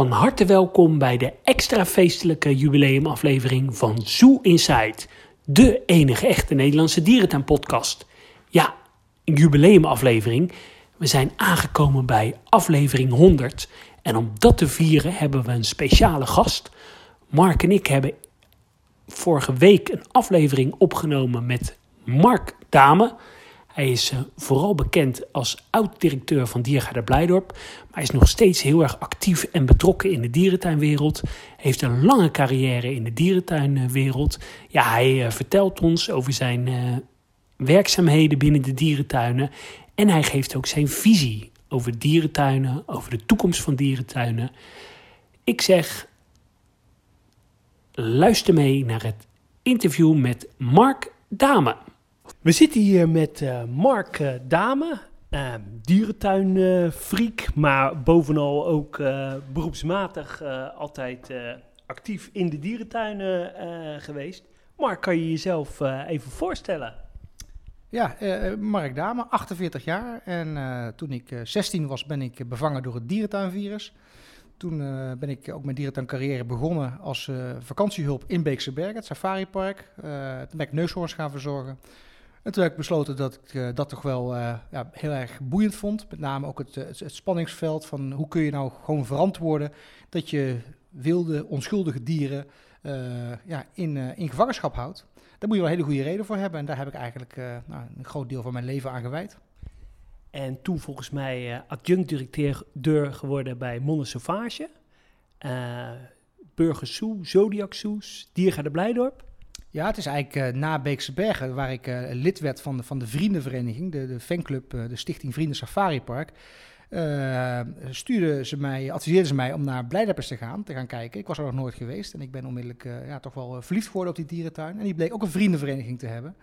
Van harte welkom bij de extra feestelijke jubileumaflevering van Zoo Inside, de enige echte Nederlandse dierentuinpodcast. Ja, een jubileumaflevering. We zijn aangekomen bij aflevering 100 en om dat te vieren hebben we een speciale gast. Mark en ik hebben vorige week een aflevering opgenomen met Mark Dame. Hij is uh, vooral bekend als oud-directeur van Diergaarde Blijdorp. Maar hij is nog steeds heel erg actief en betrokken in de dierentuinwereld. Heeft een lange carrière in de dierentuinwereld. Ja, hij uh, vertelt ons over zijn uh, werkzaamheden binnen de dierentuinen. En hij geeft ook zijn visie over dierentuinen, over de toekomst van dierentuinen. Ik zeg, luister mee naar het interview met Mark Dame. We zitten hier met uh, Mark uh, Dame, uh, dierentuinfreak, maar bovenal ook beroepsmatig altijd actief in de dierentuinen geweest. Mark, kan je jezelf even voorstellen? Ja, Mark Dame, 48 jaar. En toen ik 16 was, ben ik bevangen door het dierentuinvirus. Toen ben ik ook mijn dierentuincarrière begonnen als vakantiehulp in Beekse Bergen, het safaripark. toen ben ik neushoorns gaan verzorgen. En toen heb ik besloten dat ik uh, dat toch wel uh, ja, heel erg boeiend vond. Met name ook het, het, spanningsveld van hoe kun je nou gewoon verantwoorden dat je wilde, onschuldige dieren ja, in, in gevangenschap houdt. Daar moet je wel een hele goede reden voor hebben. En daar heb ik eigenlijk nou, een groot deel van mijn leven aan gewijd. En toen volgens mij adjunct-directeur geworden bij Monde Sauvage. Burger Zoo, Zodiac Zoos, Diergaarde Blijdorp. Ja, het is eigenlijk uh, na Beekse Bergen, waar ik uh, lid werd van de, van de vriendenvereniging, de, de fanclub, uh, de Stichting Vrienden Safari Park. stuurden ze mij, adviseerden ze mij om naar Blijdeppers te gaan, te gaan kijken. Ik was er nog nooit geweest en ik ben onmiddellijk ja, toch wel verliefd geworden op die dierentuin. En die bleek ook een vriendenvereniging te hebben.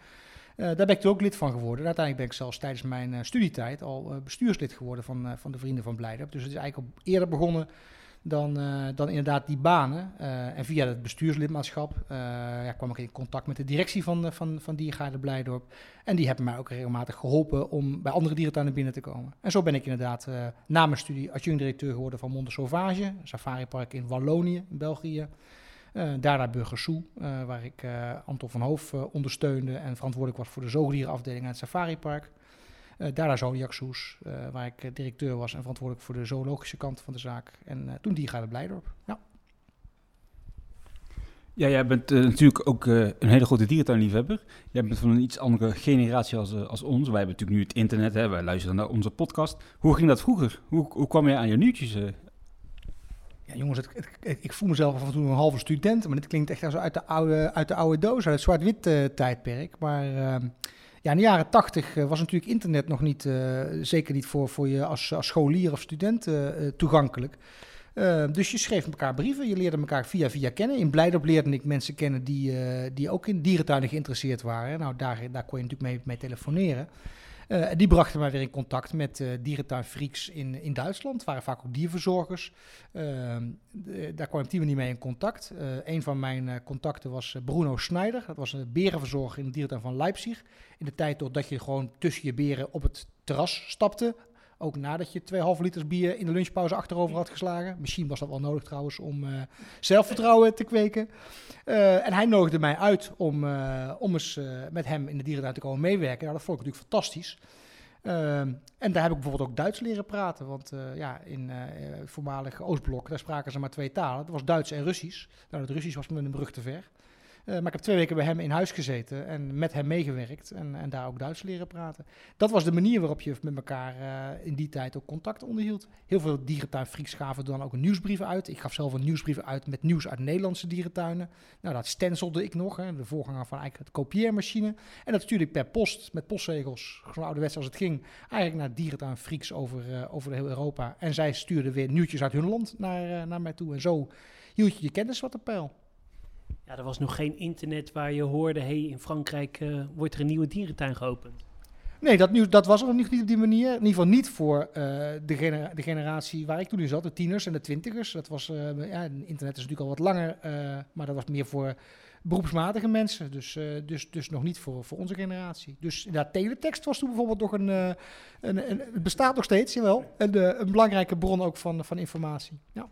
daar ben ik toen ook lid van geworden. uiteindelijk ben ik zelfs tijdens mijn studietijd al bestuurslid geworden van, van de Vrienden van Blijdorp. Dus het is eigenlijk al eerder begonnen dan, uh, dan inderdaad die banen. Uh, en via het bestuurslidmaatschap uh, ja, kwam ik in contact met de directie van, van, van Diergaarde Blijdorp. En die hebben mij ook regelmatig geholpen om bij andere dierentuinen binnen te komen. En zo ben ik inderdaad na mijn studie adjunct-directeur geworden van Monde Sauvage, een safaripark in Wallonië, België. daarna Burger Zoo, waar ik Anton van Hoof ondersteunde en verantwoordelijk was voor de zoogdierenafdeling aan het safaripark. Uh, daarna Zodiac Soes, uh, waar ik uh, directeur was en verantwoordelijk voor de zoologische kant van de zaak. En toen die gaat het Blijdorp. Ja. Ja, jij bent natuurlijk ook een hele grote dierentuinliefhebber. Jij bent van een iets andere generatie als, als ons. Wij hebben natuurlijk nu het internet, hè, wij luisteren naar onze podcast. Hoe ging dat vroeger? Hoe, hoe kwam je aan je nieuwtjes? Ja, jongens, het, het, ik voel mezelf af en toe een halve student, maar dit klinkt echt zo uit de oude, uit de oude doos, uit het zwart-wit tijdperk. Maar ehm, ja, in de jaren tachtig eh, was natuurlijk internet nog niet, uh, zeker niet voor, voor je als, als scholier of student uh, toegankelijk. dus je schreef elkaar brieven, je leerde elkaar via via kennen. In Blijdorp leerde ik mensen kennen die, die ook in dierentuinen geïnteresseerd waren. Nou, daar, daar kon je natuurlijk mee, mee telefoneren. Uh, die brachten mij weer in contact met uh, dierentuinfreaks in, in Duitsland. Het waren vaak ook dierverzorgers. De, daar kwam ik op manier mee in contact. een van mijn contacten was Bruno Schneider. Dat was een berenverzorger in de dierentuin van Leipzig. In de tijd dat je gewoon tussen je beren op het terras stapte. Ook nadat je 2,5 liters bier in de lunchpauze achterover had geslagen. Misschien was dat wel nodig trouwens om uh, zelfvertrouwen te kweken. Uh, en hij nodigde mij uit om, uh, om eens met hem in de dierentuin te komen meewerken. Nou, dat vond ik natuurlijk fantastisch. en daar heb ik bijvoorbeeld ook Duits leren praten. Want ja, in voormalig Oostblok, daar spraken ze maar twee talen. Dat was Duits en Russisch. Nou, het Russisch was me een brug te ver. Uh, maar ik heb twee weken bij hem in huis gezeten en met hem meegewerkt en, en daar ook Duits leren praten. Dat was de manier waarop je met elkaar uh, in die tijd ook contact onderhield. Heel veel dierentuinfreaks gaven dan ook een nieuwsbrief uit. Ik gaf zelf een nieuwsbrief uit met nieuws uit Nederlandse dierentuinen. Nou, dat stencilde ik nog, hè, de voorganger van eigenlijk het kopieermachine. En dat stuurde ik per post met postzegels, gewoon ouderwets als het ging, eigenlijk naar dierentuinfreaks over, uh, over heel Europa. En zij stuurden weer nieuwtjes uit hun land naar, naar mij toe. En zo hield je je kennis wat op peil. Ja, er was nog geen internet waar je hoorde, hey, in Frankrijk uh, wordt er een nieuwe dierentuin geopend. Nee, dat, nieuws, dat was er nog niet op die manier. In ieder geval niet voor uh, de, genera de, generatie waar ik toen in zat, de tieners en de twintigers. Dat was, uh, ja, internet is natuurlijk al wat langer, maar dat was meer voor beroepsmatige mensen. Dus, dus, dus nog niet voor, voor onze generatie. Dus inderdaad, teletext was toen bijvoorbeeld nog een, een, een het bestaat nog steeds, jawel, een, een belangrijke bron ook van, van informatie. Ja.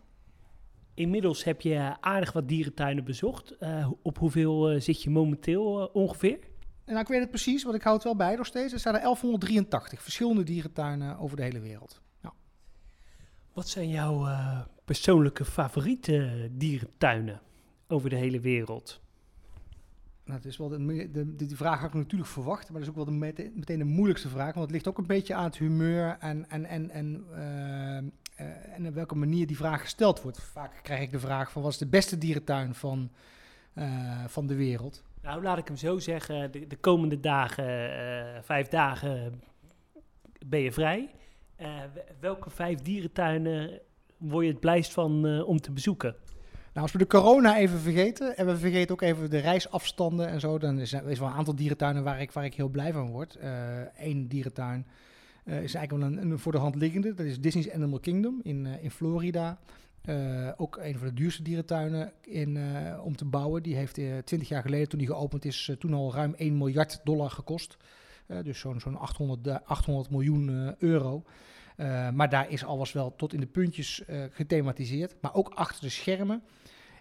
Inmiddels heb je aardig wat dierentuinen bezocht. Uh, op hoeveel uh, zit je momenteel uh, ongeveer? Nou, ik weet het precies, want ik hou het wel bij nog steeds. Er staan er 1183 verschillende dierentuinen over de hele wereld. Ja. Wat zijn jouw persoonlijke favoriete dierentuinen over de hele wereld? Nou, het is wel de, de, die vraag had ik natuurlijk verwacht, maar dat is ook wel de, meteen de moeilijkste vraag. Want het ligt ook een beetje aan het humeur en, en, en, en, en op welke manier die vraag gesteld wordt. Vaak krijg ik de vraag van wat is de beste dierentuin van, uh, van de wereld? Nou, laat ik hem zo zeggen. De, de komende dagen, vijf dagen, ben je vrij. welke vijf dierentuinen word je het blijst van om te bezoeken? Nou, als we de corona even vergeten en we vergeten ook even de reisafstanden en zo, dan is er wel een aantal dierentuinen waar ik, waar ik heel blij van word. Eén dierentuin uh, is eigenlijk wel een, voor de hand liggende. Dat is Disney's Animal Kingdom in, uh, in Florida. Uh, ook een van de duurste dierentuinen in, om te bouwen. Die heeft 20 jaar geleden, toen die geopend is, toen al ruim 1 miljard dollar gekost. dus zo'n zo'n 800, 800 miljoen euro. Maar daar is alles wel tot in de puntjes gethematiseerd. Maar ook achter de schermen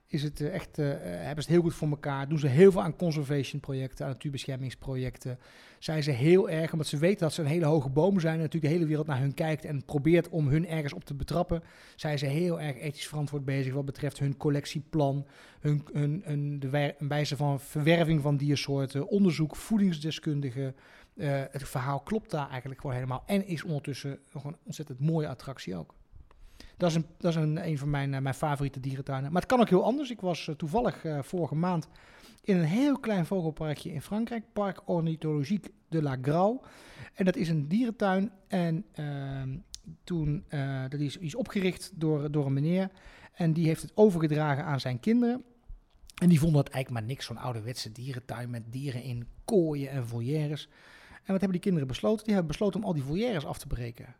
is het uh, echt, hebben ze het heel goed voor elkaar. Doen ze heel veel aan conservation projecten, aan natuurbeschermingsprojecten. Zijn ze heel erg, omdat ze weten dat ze een hele hoge boom zijn. En natuurlijk de hele wereld naar hun kijkt en probeert om hun ergens op te betrappen. Zijn ze heel erg ethisch verantwoord bezig wat betreft hun collectieplan. Hun, hun, de wijze van verwerving van diersoorten. Onderzoek, voedingsdeskundigen. Uh, het verhaal klopt daar eigenlijk gewoon helemaal. En is ondertussen nog een ontzettend mooie attractie ook. Dat is een, dat is een, een van mijn, uh, mijn favoriete dierentuinen. Maar het kan ook heel anders. Ik was uh, toevallig vorige maand in een heel klein vogelparkje in Frankrijk. Parc Ornithologique de la Grau. En dat is een dierentuin. En ehm, toen, dat is, is opgericht door, door een meneer. En die heeft het overgedragen aan zijn kinderen. En die vonden het eigenlijk maar niks, zo'n ouderwetse dierentuin met dieren in kooien en volières. En wat hebben die kinderen besloten? Die hebben besloten om al die volières af te breken.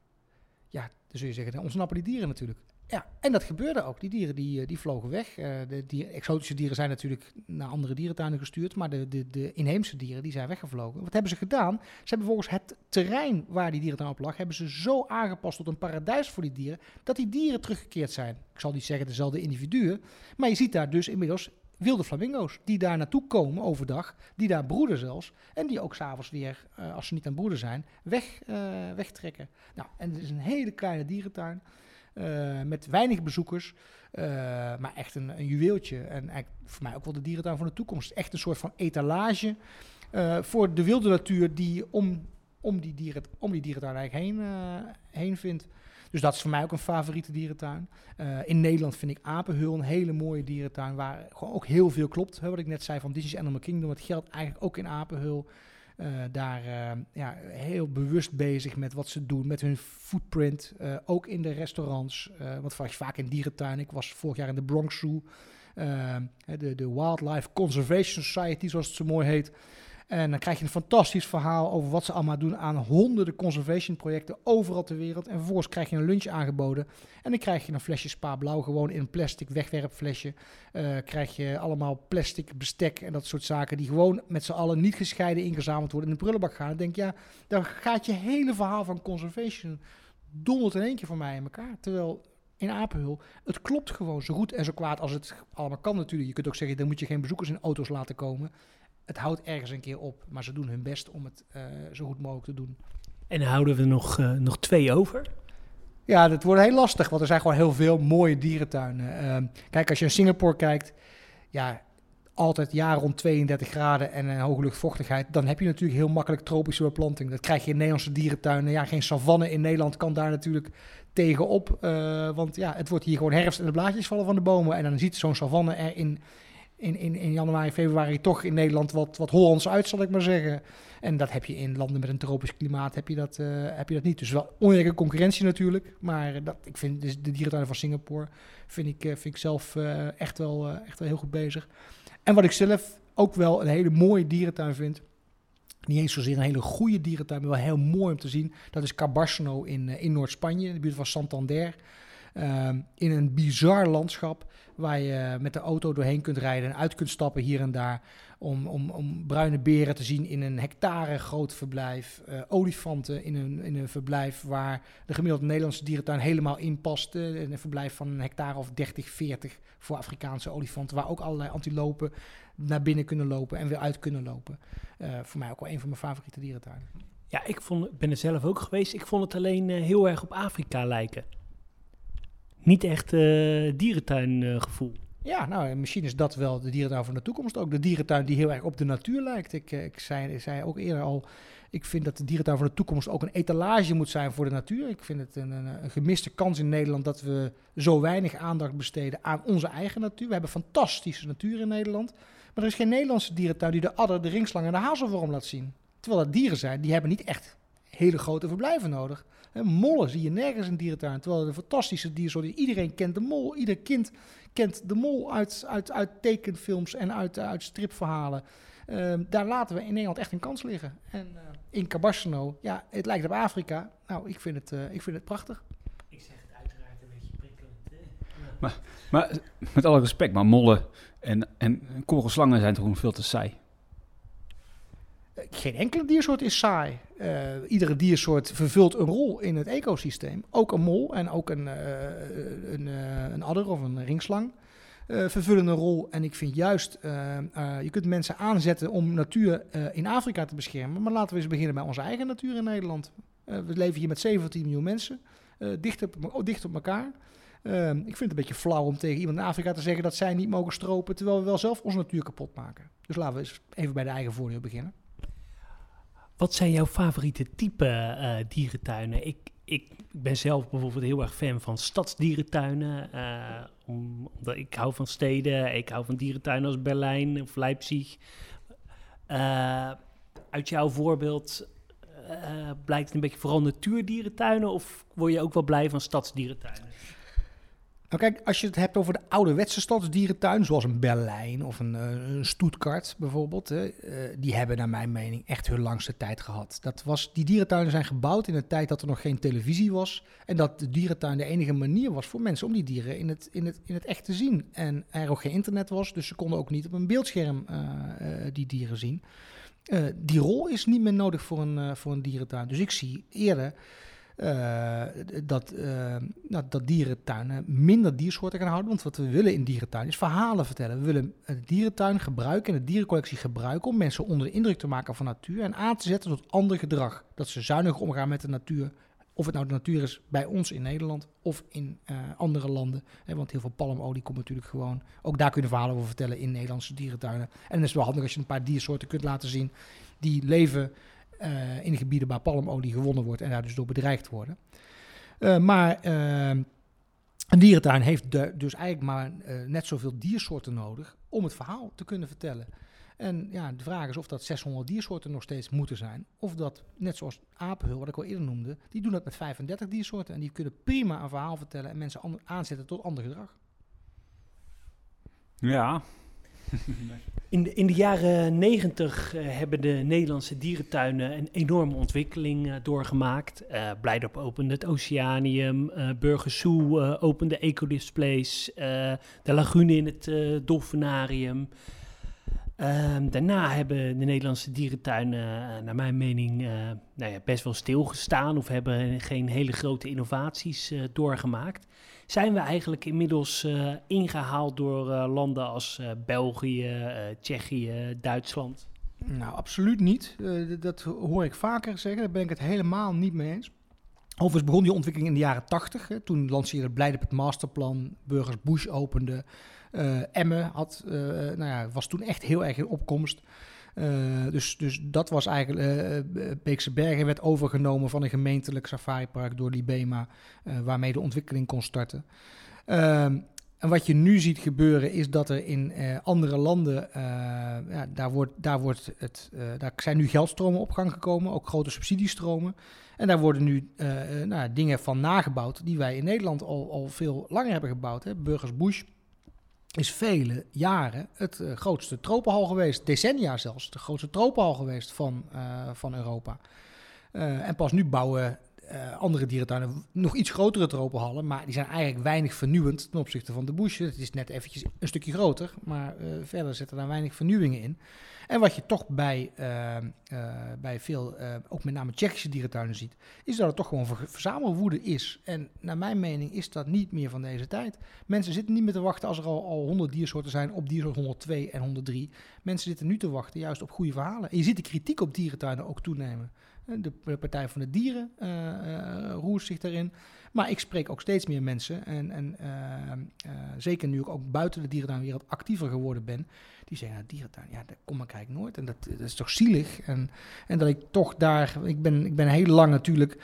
Ja, dan zul je zeggen, dan ontsnappen die dieren natuurlijk. Ja, en dat gebeurde ook. Die dieren die, eh, die vlogen weg. Uh, de dieren, exotische dieren zijn natuurlijk naar andere dierentuinen gestuurd, maar de, de, de inheemse dieren die zijn weggevlogen. Wat hebben ze gedaan? Ze hebben volgens het terrein waar die dierentuin op lag, hebben ze zo aangepast tot een paradijs voor die dieren, dat die dieren teruggekeerd zijn. Ik zal niet zeggen dezelfde individuen, maar je ziet daar dus inmiddels wilde flamingo's die daar naartoe komen overdag, die daar broeden zelfs, en die ook s'avonds weer, uh, als ze niet aan broeden zijn, weg, uh, wegtrekken. Nou, en het is een hele kleine dierentuin uh, met weinig bezoekers, maar echt een, een juweeltje. En voor mij ook wel de dierentuin van de toekomst. Echt een soort van etalage voor de wilde natuur die om, om, die, dieren, om die dierentuin eigenlijk heen, heen vindt. Dus dat is voor mij ook een favoriete dierentuin. Uh, in Nederland vind ik Apenhul een hele mooie dierentuin waar gewoon ook heel veel klopt. Hè, wat ik net zei van Disney's Animal Kingdom, het geldt eigenlijk ook in Apenhul. Uh, daar uh, ja, heel bewust bezig met wat ze doen, met hun footprint. ook in de restaurants. want vaak in dierentuin. Ik was vorig jaar in de Bronx Zoo. de, de Wildlife Conservation Society, zoals het zo mooi heet. En dan krijg je een fantastisch verhaal over wat ze allemaal doen aan honderden conservation projecten overal ter wereld. En vervolgens krijg je een lunch aangeboden. En dan krijg je een flesje Spa Blauw gewoon in een plastic wegwerpflesje. Uh, krijg je allemaal plastic bestek en dat soort zaken die gewoon met z'n allen niet gescheiden ingezameld worden in de prullenbak gaan. Dan denk je, ja, dan gaat je hele verhaal van conservation donderd in één keer voor mij in elkaar. Terwijl in Apenhul. Het klopt gewoon zo goed en zo kwaad als het allemaal kan natuurlijk. Je kunt ook zeggen, dan moet je geen bezoekers in auto's laten komen het houdt ergens een keer op. Maar ze doen hun best om het uh, zo goed mogelijk te doen. En houden we nog, uh, nog twee over. Ja, dat wordt heel lastig, want er zijn gewoon heel veel mooie dierentuinen. Uh, kijk, als je in Singapore kijkt, ja, altijd jaar rond 32 graden en een hoge luchtvochtigheid, dan heb je natuurlijk heel makkelijk tropische beplanting. Dat krijg je in Nederlandse dierentuinen. Ja, geen savanne in Nederland kan daar natuurlijk tegenop, uh, want ja, het wordt hier gewoon herfst en de blaadjes vallen van de bomen. En dan ziet zo'n savanne er in in, in, in januari, februari toch in Nederland wat, wat Hollands uit, zal ik maar zeggen. En dat heb je in landen met een tropisch klimaat heb je dat, uh, heb je dat niet. Dus wel oneerlijke concurrentie natuurlijk. Maar dat, ik vind dus de dierentuin van Singapore vind ik, uh, vind ik zelf uh, echt, wel, echt wel heel goed bezig. En wat ik zelf ook wel een hele mooie dierentuin vind. Niet eens zozeer een hele goede dierentuin, maar wel heel mooi om te zien. Dat is Cabarsno in, in Noord-Spanje, in de buurt van Santander. Ehm, in een bizar landschap waar je met de auto doorheen kunt rijden en uit kunt stappen hier en daar. Om, om, om bruine beren te zien in een hectare groot verblijf. eh, olifanten in een, in een verblijf waar de gemiddelde Nederlandse dierentuin helemaal in past. eh, een verblijf van een hectare of 30, 40 voor Afrikaanse olifanten. Waar ook allerlei antilopen naar binnen kunnen lopen en weer uit kunnen lopen. Eh, voor mij ook wel een van mijn favoriete dierentuinen. Ja, ik vond, ben er zelf ook geweest. Ik vond het alleen heel erg op Afrika lijken. Niet echt eh dierentuingevoel. Ja, nou, en misschien is dat wel de dierentuin van de toekomst. Ook de dierentuin die heel erg op de natuur lijkt. Ik, eh, ik, zei, zei ook eerder al, ik vind dat de dierentuin van de toekomst ook een etalage moet zijn voor de natuur. Ik vind het een, een, een gemiste kans in Nederland dat we zo weinig aandacht besteden aan onze eigen natuur. We hebben fantastische natuur in Nederland. Maar er is geen Nederlandse dierentuin die de adder, de ringslang en de hazelworm laat zien. Terwijl dat dieren zijn, die hebben niet echt hele grote verblijven nodig. Hè, Mollen zie je nergens in dierentuin. Terwijl de fantastische diersoorten, iedereen kent de mol. Ieder kind kent de mol uit, uit, uit tekenfilms en uit, uit stripverhalen. Ehm, daar laten we in Nederland echt een kans liggen. En eh, in Cabasno, ja, het lijkt op Afrika. Nou, ik vind het, eh, ik vind het prachtig. Ik zeg het uiteraard een beetje prikkelend. Maar eh, met alle respect, maar mollen en, en korelslangen zijn toch veel te saai. Eh, Geen enkele diersoort is saai. Eh, iedere diersoort vervult een rol in het ecosysteem. Ook een mol en ook een, eh, een, eh, een adder of een ringslang vervullen een rol. En ik vind juist, je kunt mensen aanzetten om natuur in Afrika te beschermen. Maar laten we eens beginnen bij onze eigen natuur in Nederland. We leven hier met 17 miljoen mensen, dicht, op, oh, dicht op elkaar. Ik vind het een beetje flauw om tegen iemand in Afrika te zeggen dat zij niet mogen stropen, terwijl we wel zelf onze natuur kapot maken. Dus laten we eens even bij de eigen voordeel beginnen. Wat zijn jouw favoriete type eh, dierentuinen? Ik, ik ben zelf bijvoorbeeld heel erg fan van stadsdierentuinen. eh, om, omdat ik hou van steden. Ik hou van dierentuinen als Berlijn of Leipzig. Eh, uit jouw voorbeeld blijkt het een beetje vooral natuurdierentuinen... of word je ook wel blij van stadsdierentuinen? Nou kijk, als je het hebt over de ouderwetse stadsdierentuin, zoals een Berlijn of een, eh, een Stuttgart bijvoorbeeld, hè, eh, die hebben naar mijn mening echt hun langste tijd gehad. Dat was, die dierentuinen zijn gebouwd in een tijd dat er nog geen televisie was en dat de dierentuin de enige manier was voor mensen om die dieren in het, in het, in het echt te zien. En er ook geen internet was, dus ze konden ook niet op een beeldscherm eh, die dieren zien. Die rol is niet meer nodig voor een, voor een dierentuin. Dus ik zie eerder eh, dat, eh, nou, dat dierentuinen minder diersoorten gaan houden. Want wat we willen in dierentuin is verhalen vertellen. We willen de dierentuin gebruiken en de dierencollectie gebruiken om mensen onder de indruk te maken van natuur en aan te zetten tot ander gedrag. Dat ze zuinig omgaan met de natuur. Of het nou de natuur is bij ons in Nederland of in eh, andere landen. Hè, want heel veel palmolie komt natuurlijk gewoon. Ook daar kunnen verhalen over vertellen in Nederlandse dierentuinen. En dan is het wel handig als je een paar diersoorten kunt laten zien die leven eh, in de gebieden waar palmolie gewonnen wordt en daar dus door bedreigd worden. Eh, maar eh, een dierentuin heeft de- dus eigenlijk maar net zoveel diersoorten nodig om het verhaal te kunnen vertellen. En ja, de vraag is of dat 600 diersoorten nog steeds moeten zijn. Of dat, net zoals apenhul, wat ik al eerder noemde, die doen dat met 35 diersoorten. En die kunnen prima een verhaal vertellen en mensen aanzetten tot ander gedrag. Ja, In de, in de jaren negentig hebben de Nederlandse dierentuinen een enorme ontwikkeling eh, doorgemaakt. Eh Blijdorp opende het Oceanium, Burgers Zoo eh, opende ecodisplays, de lagune in het dolfinarium. Ehm, daarna hebben de Nederlandse dierentuinen, naar mijn mening, nou ja, best wel stilgestaan of hebben geen hele grote innovaties doorgemaakt. Zijn we eigenlijk inmiddels eh, ingehaald door eh, landen als eh, België, Tsjechië, Duitsland? Nou, absoluut niet. Dat hoor ik vaker zeggen. Daar ben ik het helemaal niet mee eens. Overigens begon die ontwikkeling in de jaren 80. Hè. Toen lanceerde Blijdorp het masterplan. Burgers Bush opende. eh Emmen had, nou ja, was toen echt heel erg in opkomst. Eh, dus, dus dat was eigenlijk... eh, eh, Beekse Bergen werd overgenomen van een gemeentelijk safaripark door Libema. waarmee de ontwikkeling kon starten. Ehm, en wat je nu ziet gebeuren is dat er in andere landen, ja, daar, wordt, daar, wordt het, daar zijn nu geldstromen op gang gekomen, ook grote subsidiestromen. En daar worden nu nou, dingen van nagebouwd die wij in Nederland al, al veel langer hebben gebouwd. Hè. Burgers Bush is vele jaren het eh, grootste tropenhal geweest, decennia zelfs, de grootste tropenhal geweest van, eh, van Europa. Eh, en pas nu bouwen andere dierentuinen nog iets grotere tropenhallen, maar die zijn eigenlijk weinig vernieuwend ten opzichte van de Bush. Het is net eventjes een stukje groter, maar verder zitten daar weinig vernieuwingen in. En wat je toch bij, uh, bij veel, ook met name Tsjechische dierentuinen ziet, is dat het toch gewoon verzamelwoede is. En naar mijn mening is dat niet meer van deze tijd. Mensen zitten niet meer te wachten als er al, al 100 diersoorten zijn op diersoort 102 en 103. Mensen zitten nu te wachten juist op goede verhalen. En je ziet de kritiek op dierentuinen ook toenemen. De, Partij van de Dieren roert zich daarin. Maar ik spreek ook steeds meer mensen, en, en uh, zeker nu ik ook buiten de dierentuinwereld actiever geworden ben, die zeggen, ja, dierentuin, ja, daar kom ik eigenlijk nooit. En dat, dat is toch zielig. En, en dat ik toch daar, ik ben, ik ben heel lang natuurlijk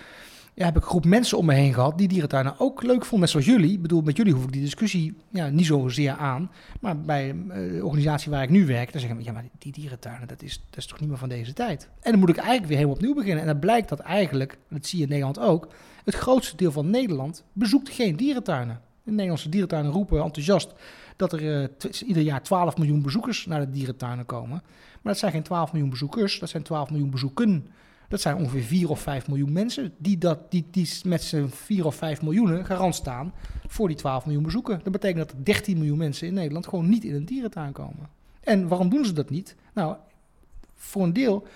ja, heb ik een groep mensen om me heen gehad die dierentuinen ook leuk vonden, net zoals jullie. Ik bedoel, met jullie hoef ik die discussie ja, niet zozeer aan. Maar bij eh, de organisatie waar ik nu werk, dan zeggen we, ja, maar die dierentuinen, dat is, dat is toch niet meer van deze tijd. En dan moet ik eigenlijk weer helemaal opnieuw beginnen. En dan blijkt dat eigenlijk, dat zie je in Nederland ook, het grootste deel van Nederland bezoekt geen dierentuinen. De Nederlandse dierentuinen roepen enthousiast dat er uh, ieder jaar 12 miljoen bezoekers naar de dierentuinen komen. Maar dat zijn geen 12 miljoen bezoekers, dat zijn 12 miljoen bezoeken. Dat zijn ongeveer 4 of 5 miljoen mensen die, dat, die, die met z'n 4 of 5 miljoen garant staan voor die 12 miljoen bezoeken. Dat betekent dat er 13 miljoen mensen in Nederland gewoon niet in een dierentuin komen. En waarom doen ze dat niet? Nou, voor een deel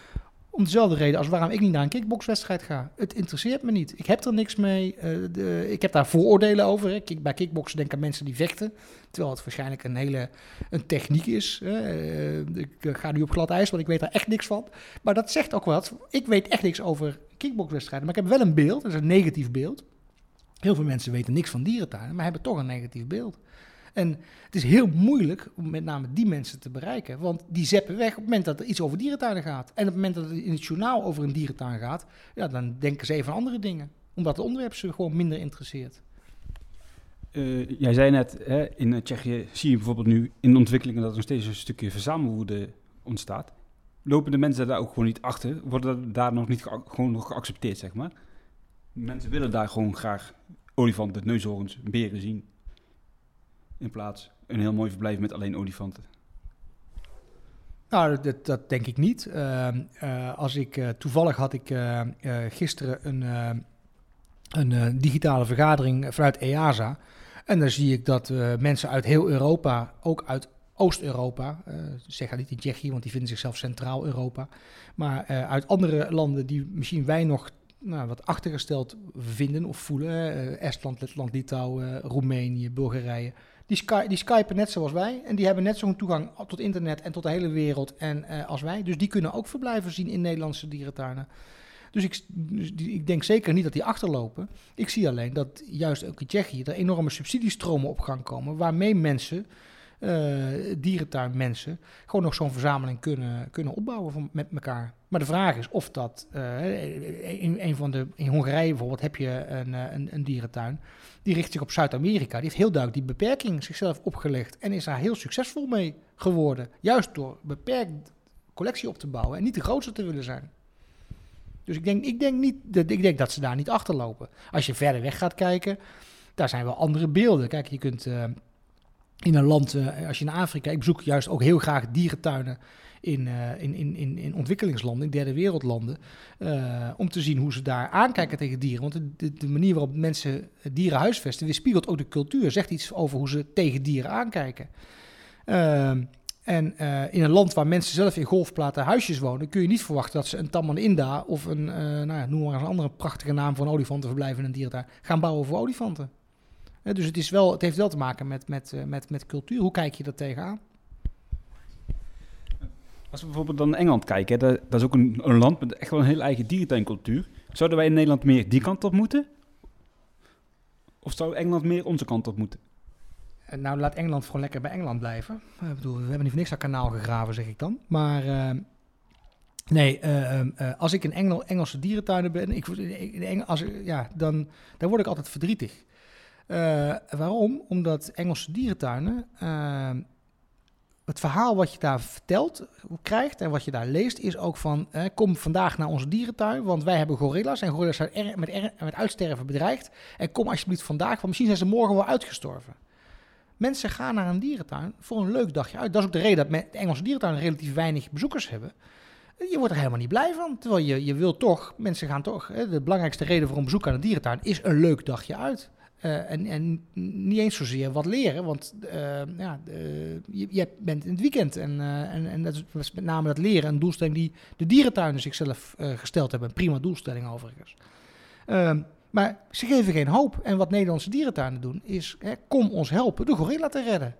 om dezelfde reden als waarom ik niet naar een kickboxwedstrijd ga. Het interesseert me niet. Ik heb er niks mee. Uh, de, ik heb daar vooroordelen over. Hè. Bij kickboksen denken mensen die vechten. Terwijl het waarschijnlijk een hele een techniek is. Uh, ik ga nu op glad ijs, want ik weet daar echt niks van. Maar dat zegt ook wat. Ik weet echt niks over kickboxwedstrijden. Maar ik heb wel een beeld. Dat is een negatief beeld. Heel veel mensen weten niks van dierentuinen, maar hebben toch een negatief beeld. En het is heel moeilijk om met name die mensen te bereiken. Want die zeppen weg op het moment dat er iets over dierentuinen gaat. En op het moment dat het in het journaal over een dierentuin gaat, ja, dan denken ze even andere dingen. Omdat het onderwerp ze gewoon minder interesseert. Uh, jij zei net, hè, in Tsjechië zie je bijvoorbeeld nu in de ontwikkelingen dat er nog steeds een stukje verzamelwoede ontstaat. Lopen de mensen daar ook gewoon niet achter? Worden daar nog niet gewoon nog geaccepteerd, zeg maar? Mensen willen daar gewoon graag olifanten, neushoorns, beren zien. In plaats een heel mooi verblijf met alleen olifanten. Nou, dat, dat denk ik niet. Uh, uh, als ik, uh, toevallig had ik uh, gisteren een, een digitale vergadering vanuit EASA. En dan zie ik dat mensen uit heel Europa, ook uit Oost-Europa, zeg niet in Tsjechië, want die vinden zichzelf Centraal-Europa, maar uit andere landen die misschien wij nog nou, wat achtergesteld vinden of voelen, Estland, Letland, Litouwen, Roemenië, Bulgarije, die, sky, die skypen net zoals wij. En die hebben net zo'n toegang tot internet en tot de hele wereld en, uh, als wij. Dus die kunnen ook verblijven zien in Nederlandse dierentuinen. Dus ik, dus ik, denk zeker niet dat die achterlopen. Ik zie alleen dat juist ook in Tsjechië er enorme subsidiestromen op gang komen. Waarmee mensen, dierentuinmensen, gewoon nog zo'n verzameling kunnen, kunnen opbouwen van, met elkaar. Maar de vraag is of dat. Uh, in, een van de, in Hongarije bijvoorbeeld heb je een, een, een dierentuin die richt zich op Zuid-Amerika. Die heeft heel duidelijk die beperking zichzelf opgelegd en is daar heel succesvol mee geworden. Juist door beperkt collectie op te bouwen en niet de grootste te willen zijn. Dus ik denk, ik denk, niet, dat, ik denk dat ze daar niet achterlopen. Als je verder weg gaat kijken, daar zijn wel andere beelden. Kijk, je kunt in een land, uh, als je in Afrika, ik bezoek juist ook heel graag dierentuinen in, uh, in, in, in, in ontwikkelingslanden, in derde wereldlanden, uh, om te zien hoe ze daar aankijken tegen dieren. Want de, de, manier waarop mensen dieren huisvesten, weerspiegelt ook de cultuur, zegt iets over hoe ze tegen dieren aankijken. Uh, en in een land waar mensen zelf in golfplaten huisjes wonen, kun je niet verwachten dat ze een Taman Inda of een, nou ja, noem maar eens een andere prachtige naam voor een olifantenverblijf in een dierentuin gaan bouwen voor olifanten. Dus het, is wel, het heeft wel te maken met, met, met, met cultuur. Hoe kijk je dat tegenaan? Als we bijvoorbeeld dan Engeland kijken, dat, dat, is ook een, een, land met echt wel een heel eigen dierentuincultuur. Zouden wij in Nederland meer die kant op moeten? Of zou Engeland meer onze kant op moeten? Eh, nou, laat Engeland gewoon lekker bij Engeland blijven. Ik bedoel, we hebben niet voor niks aan kanaal gegraven, zeg ik dan. Maar uh, nee, uh, uh, als ik in Engel, Engelse dierentuinen ben, ik, in Engel, als, ja, dan, dan word ik altijd verdrietig. Waarom? Omdat Engelse dierentuinen het verhaal wat je daar vertelt, krijgt en wat je daar leest, is ook van: eh, kom vandaag naar onze dierentuin, want wij hebben gorilla's en gorilla's zijn er, met, met uitsterven bedreigd. En kom alsjeblieft vandaag, want misschien zijn ze morgen wel uitgestorven. Mensen gaan naar een dierentuin voor een leuk dagje uit. Dat is ook de reden dat Engelse dierentuinen relatief weinig bezoekers hebben. Je wordt er helemaal niet blij van. Terwijl je, je wil toch, mensen gaan toch. De belangrijkste reden voor een bezoek aan de dierentuin is een leuk dagje uit. Uh, en, en niet eens zozeer wat leren, want uh, ja, je, bent in het weekend. En, en, en dat is met name dat leren een doelstelling die de dierentuinen zichzelf gesteld hebben. Een prima doelstelling overigens. Ehm, maar ze geven geen hoop. En wat Nederlandse dierentuinen doen, is hè, kom ons helpen de gorilla te redden.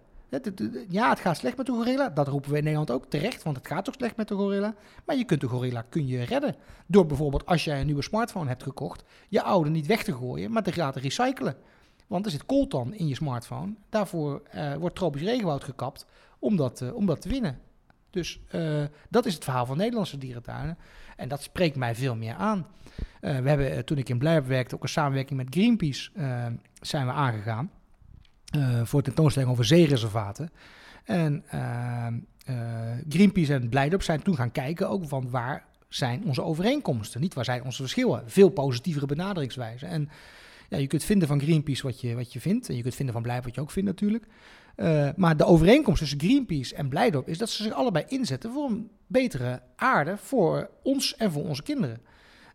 Ja, het gaat slecht met de gorilla. Dat roepen we in Nederland ook terecht, want het gaat toch slecht met de gorilla. Maar je kunt de gorilla kun je redden. Door bijvoorbeeld, als jij een nieuwe smartphone hebt gekocht, je oude niet weg te gooien, maar te laten recyclen. Want er zit coltan in je smartphone. Daarvoor uh, wordt tropisch regenwoud gekapt om dat, uh, om dat te winnen. Dus uh, dat is het verhaal van Nederlandse dierentuinen. En dat spreekt mij veel meer aan. we hebben, toen ik in Blijf werkte, ook een samenwerking met Greenpeace zijn we aangegaan. voor tentoonstelling over zeereservaten. En Greenpeace en Blijdorp zijn toen gaan kijken ook van waar zijn onze overeenkomsten. Niet waar zijn onze verschillen. Veel positievere benaderingswijzen. En ja, je kunt vinden van Greenpeace wat je, wat je vindt. En je kunt vinden van Blijdorp wat je ook vindt natuurlijk. Uh, maar de overeenkomst tussen Greenpeace en Blijdorp is dat ze zich allebei inzetten voor een betere aarde voor ons en voor onze kinderen.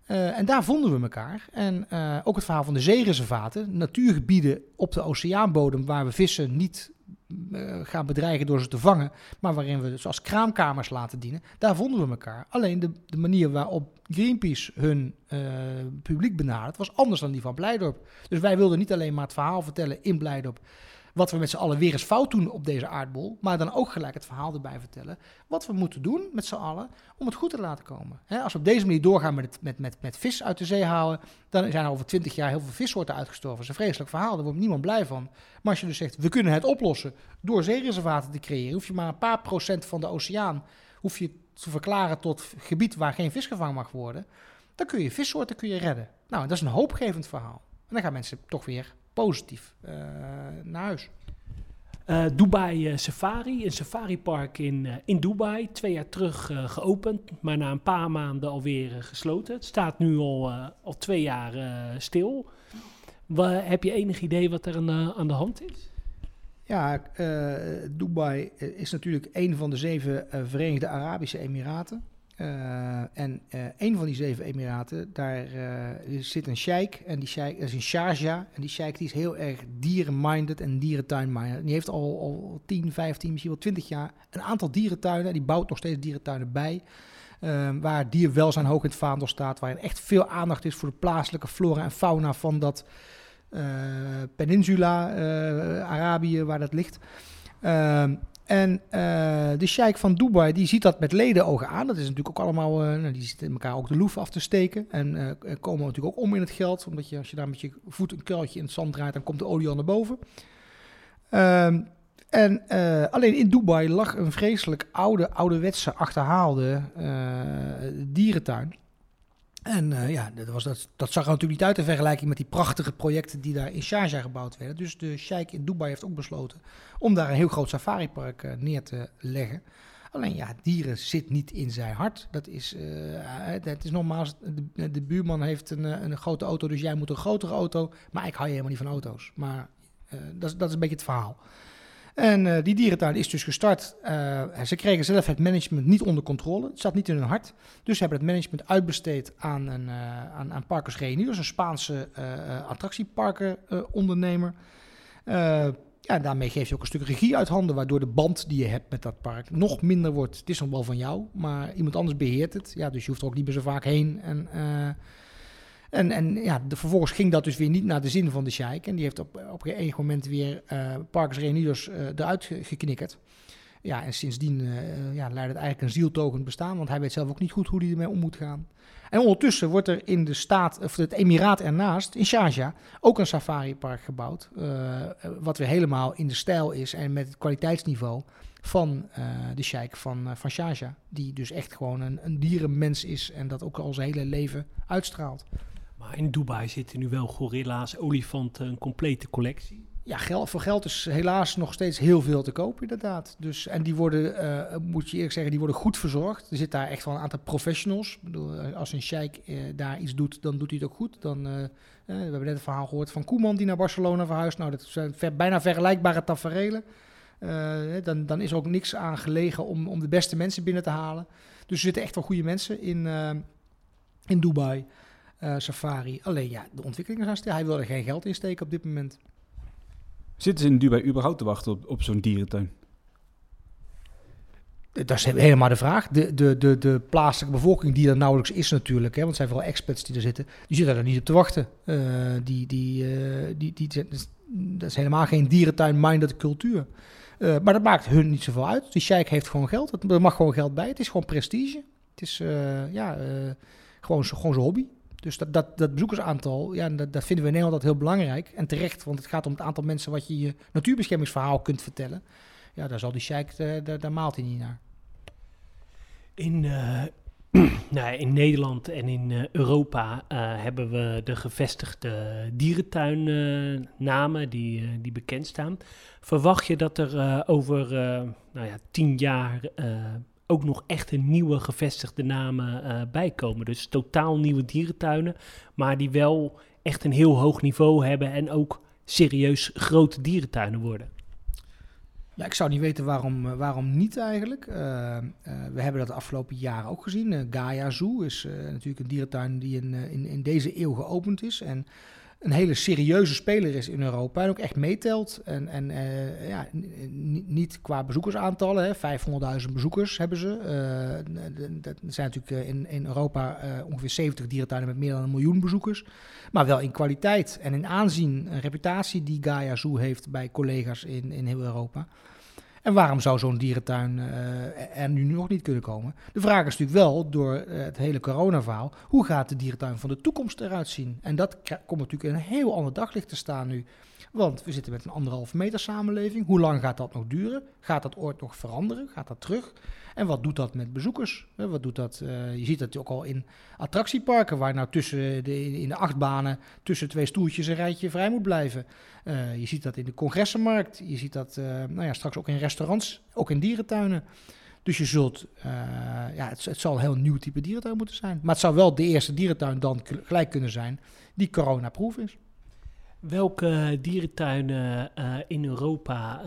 Uh, en daar vonden we elkaar. En uh, ook het verhaal van de zeereservaten, natuurgebieden op de oceaanbodem waar we vissen niet gaan bedreigen door ze te vangen, maar waarin we dus als kraamkamers laten dienen, daar vonden we elkaar. Alleen de, de manier waarop Greenpeace hun uh, publiek benadert was anders dan die van Blijdorp. Dus wij wilden niet alleen maar het verhaal vertellen in Blijdorp wat we met z'n allen weer eens fout doen op deze aardbol, maar dan ook gelijk het verhaal erbij vertellen wat we moeten doen met z'n allen om het goed te laten komen. als we op deze manier doorgaan met, met, met, met vis uit de zee halen, dan zijn er over twintig jaar heel veel vissoorten uitgestorven. Dat is een vreselijk verhaal, daar wordt niemand blij van. Maar als je dus zegt, we kunnen het oplossen door zeereservaten te creëren, hoef je maar een paar procent van de oceaan hoef je te verklaren tot gebied waar geen vis gevangen mag worden, dan kun je vissoorten kun je redden. Nou, dat is een hoopgevend verhaal. En dan gaan mensen toch weer positief uh, naar huis. Uh, Dubai uh, Safari, een safaripark in, in Dubai, twee jaar terug geopend, maar na een paar maanden alweer gesloten. Het staat nu al, al twee jaar stil. Waar, heb je enig idee wat er aan, aan de hand is? Ja, Dubai is natuurlijk een van de zeven Verenigde Arabische Emiraten. Uh, en uh, een van die zeven emiraten, daar uh, zit een sheik. En die sheik, dat is in Sharjah. En die sheik die is heel erg dierenminded en dierentuinminded. Die heeft al, al 10, 15, misschien wel 20 jaar een aantal dierentuinen. Die bouwt nog steeds dierentuinen bij. waar dierwelzijn hoog in het vaandel staat. Waar echt veel aandacht is voor de plaatselijke flora en fauna van dat peninsula, Arabië, waar dat ligt. En uh, de sheik van Dubai, die ziet dat met ledenogen aan. Dat is natuurlijk ook allemaal, uh, die zitten elkaar ook de loef af te steken. En uh, komen natuurlijk ook om in het geld. Omdat je, als je daar met je voet een kuiltje in het zand draait, dan komt de olie al naar boven. Ehm, en alleen in Dubai lag een vreselijk oude, ouderwetse, achterhaalde dierentuin. En uh, ja, dat, was, dat, dat zag er natuurlijk niet uit in vergelijking met die prachtige projecten die daar in Sharjah gebouwd werden. Dus de sheik in Dubai heeft ook besloten om daar een heel groot safaripark uh, neer te leggen. Alleen ja, dieren zit niet in zijn hart. Dat is, uh, dat is normaal, de, de, buurman heeft een, een grote auto, dus jij moet een grotere auto. Maar ik hou je helemaal niet van auto's. Maar dat, dat is een beetje het verhaal. En uh, die dierentuin is dus gestart. Uh, ze kregen zelf het management niet onder controle. Het zat niet in hun hart. Dus ze hebben het management uitbesteed aan, een, uh, aan, aan Parkers Reunidos, een Spaanse attractieparkenondernemer. ja, daarmee geef je ook een stuk regie uit handen, waardoor de band die je hebt met dat park nog minder wordt. Het is nog wel van jou, maar iemand anders beheert het. Ja, dus je hoeft er ook niet meer zo vaak heen. En en, en ja, de, vervolgens ging dat dus weer niet naar de zin van de sheik. En die heeft op, op een gegeven moment weer uh, Parkers Reunidos uh, eruit geknikkerd. Ja, en sindsdien uh, ja, leidt het eigenlijk een zieltogend bestaan. Want hij weet zelf ook niet goed hoe hij ermee om moet gaan. En ondertussen wordt er in de staat, of het emiraat ernaast, in Sharjah, ook een safaripark gebouwd. wat weer helemaal in de stijl is en met het kwaliteitsniveau van de sheik van, van Sharjah. Die dus echt gewoon een, een dierenmens is en dat ook al zijn hele leven uitstraalt. Maar in Dubai zitten nu wel gorilla's, olifanten, een complete collectie. Ja, geld, voor geld is helaas nog steeds heel veel te kopen, inderdaad. Dus, en die worden, uh, moet je eerlijk zeggen, die worden goed verzorgd. Er zit daar echt wel een aantal professionals. Bedoel, eh, als een sheik uh, daar iets doet, dan doet hij het ook goed. Dan, uh, we hebben net een verhaal gehoord van Koeman die naar Barcelona verhuist. Nou, dat zijn ver, bijna vergelijkbare taferelen. eh, dan, dan is er ook niks aan gelegen om, om de beste mensen binnen te halen. Dus er zitten echt wel goede mensen in, eh, in Dubai, eh, Safari. Alleen ja, de ontwikkelingen zijn stil. Hij wil er geen geld in steken op dit moment. Zitten ze in Dubai überhaupt te wachten op, op zo'n dierentuin? Dat is helemaal de vraag. De, de, de, de plaatselijke bevolking die er nauwelijks is natuurlijk, hè, want het zijn vooral expats die er zitten, die zitten er niet op te wachten. Uh, die, die, uh, die, die, dat is helemaal geen dierentuin-minded cultuur. Uh, maar dat maakt hun niet zoveel uit. Die sheik heeft gewoon geld. Er mag gewoon geld bij. Het is gewoon prestige. Het is ja, gewoon, gewoon zijn hobby. Dus dat, dat, dat bezoekersaantal, ja, dat, dat, vinden we in Nederland heel belangrijk. En terecht, want het gaat om het aantal mensen wat je je natuurbeschermingsverhaal kunt vertellen. Ja, daar zal die sheik, daar, daar maalt hij niet naar. In, uh, nou, in Nederland en in uh, Europa hebben we de gevestigde dierentuinnamen die, die bekend staan. Verwacht je dat er over nou ja, tien jaar ook nog echt een nieuwe gevestigde namen bij komen? Dus totaal nieuwe dierentuinen, maar die wel echt een heel hoog niveau hebben en ook serieus grote dierentuinen worden. Ja, ik zou niet weten waarom, eh, waarom niet eigenlijk. Uh, we hebben dat de afgelopen jaren ook gezien. Gaia Zoo is natuurlijk een dierentuin die in, in, in deze eeuw geopend is. En een hele serieuze speler is in Europa en ook echt meetelt. En, en uh, ja, niet qua bezoekersaantallen, 500.000 bezoekers hebben ze. Uh, dat zijn natuurlijk in, in Europa ongeveer 70 dierentuinen met meer dan een miljoen bezoekers. Maar wel in kwaliteit en in aanzien, een reputatie die Gaia Zoo heeft bij collega's in, in heel Europa. En waarom zou zo'n dierentuin uh, er nu nog niet kunnen komen? De vraag is natuurlijk wel, door uh, het hele coronaverhaal, hoe gaat de dierentuin van de toekomst eruit zien? En dat komt natuurlijk in een heel ander daglicht te staan nu. Want we zitten met een anderhalve meter samenleving. Hoe lang gaat dat nog duren? Gaat dat ooit nog veranderen? Gaat dat terug? En wat doet dat met bezoekers? Wat doet dat? Uh, je ziet dat ook al in attractieparken, waar nou tussen de, in de achtbanen tussen twee stoeltjes een rijtje vrij moet blijven. Uh, je ziet dat in de congressenmarkt. Je ziet dat uh, nou ja, straks ook in restaurants, ook in dierentuinen. Dus je zult, ja, het, het, zal een heel nieuw type dierentuin moeten zijn. Maar het zou wel de eerste dierentuin dan gelijk kunnen zijn die coronaproof is. Welke dierentuinen in Europa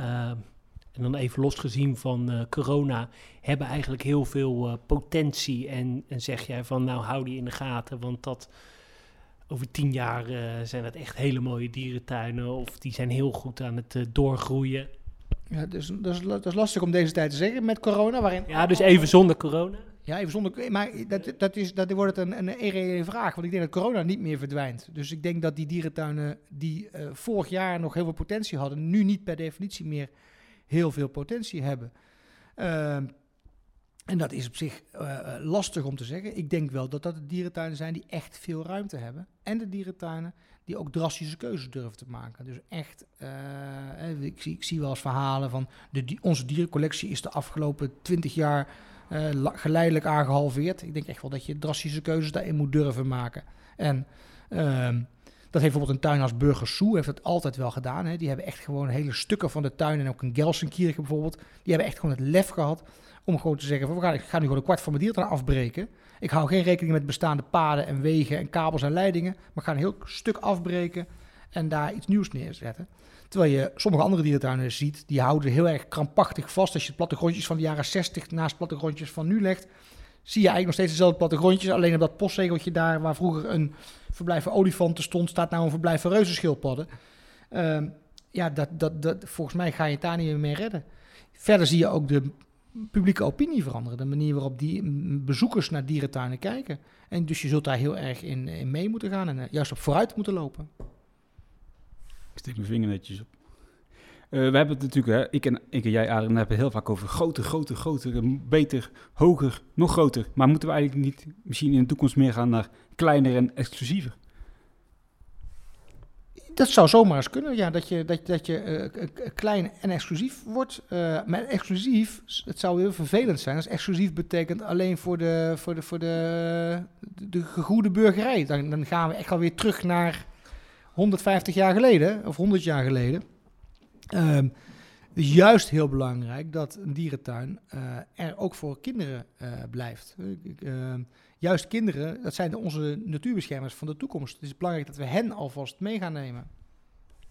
en dan even losgezien van uh, corona, hebben eigenlijk heel veel uh, potentie. En, en, zeg jij van nou hou die in de gaten, want dat over tien jaar uh, zijn dat echt hele mooie dierentuinen of die zijn heel goed aan het doorgroeien. Ja, dus, dus, dat is lastig om deze tijd te zeggen met corona. Waarin ja, dus even zonder corona. Ja, even zonder. Maar dat, dat, is, dat wordt een, een irreële vraag. Want ik denk dat corona niet meer verdwijnt. Dus ik denk dat die dierentuinen die vorig jaar nog heel veel potentie hadden, nu niet per definitie meer heel veel potentie hebben. Uh, en dat is op zich uh, lastig om te zeggen. Ik denk wel dat dat de dierentuinen zijn die echt veel ruimte hebben. En de dierentuinen die ook drastische keuzes durven te maken. Dus echt, uh, ik, zie, ik zie wel eens verhalen van de, onze dierencollectie is de afgelopen twintig jaar geleidelijk aangehalveerd. Ik denk echt wel dat je drastische keuzes daarin moet durven maken. En ehm, dat heeft bijvoorbeeld een tuin als Burgers Zoo heeft het altijd wel gedaan. Hè. Die hebben echt gewoon hele stukken van de tuin en ook een Gelsenkirchen bijvoorbeeld. Die hebben echt gewoon het lef gehad om gewoon te zeggen van we gaan, ik ga nu gewoon een kwart van mijn diertuin afbreken. Ik hou geen rekening met bestaande paden en wegen en kabels en leidingen. Maar ik ga een heel stuk afbreken en daar iets nieuws neerzetten. Terwijl je sommige andere dierentuinen ziet, die houden heel erg krampachtig vast. Als je plattegrondjes van de jaren 60 naast plattegrondjes van nu legt, zie je eigenlijk nog steeds dezelfde plattegrondjes. Alleen op dat postzegeltje daar, waar vroeger een verblijf olifanten stond, staat nou een verblijf reuzenschildpadden. Uh, ja, dat, dat, dat, volgens mij ga je het daar niet meer mee redden. Verder zie je ook de publieke opinie veranderen. De manier waarop die bezoekers naar dierentuinen kijken. En dus je zult daar heel erg in, in mee moeten gaan en uh, juist op vooruit moeten lopen. Ik steek mijn vinger netjes op. Uh, we hebben het natuurlijk, hè, ik, en, ik en jij, Adrian, hebben heel vaak over groter, groter, groter, beter, hoger, nog groter. Maar moeten we eigenlijk niet misschien in de toekomst meer gaan naar kleiner en exclusiever? Dat zou zomaar eens kunnen, ja, dat je, dat, dat je uh, klein en exclusief wordt. Uh, maar exclusief, het zou heel vervelend zijn als exclusief betekent alleen voor de, voor de, voor de, de, de gegoede burgerij. Dan, dan gaan we echt alweer terug naar 150 jaar geleden, of 100 jaar geleden. Um, juist heel belangrijk dat een dierentuin uh, er ook voor kinderen blijft. Juist kinderen, dat zijn onze natuurbeschermers van de toekomst. Het is belangrijk dat we hen alvast mee gaan nemen.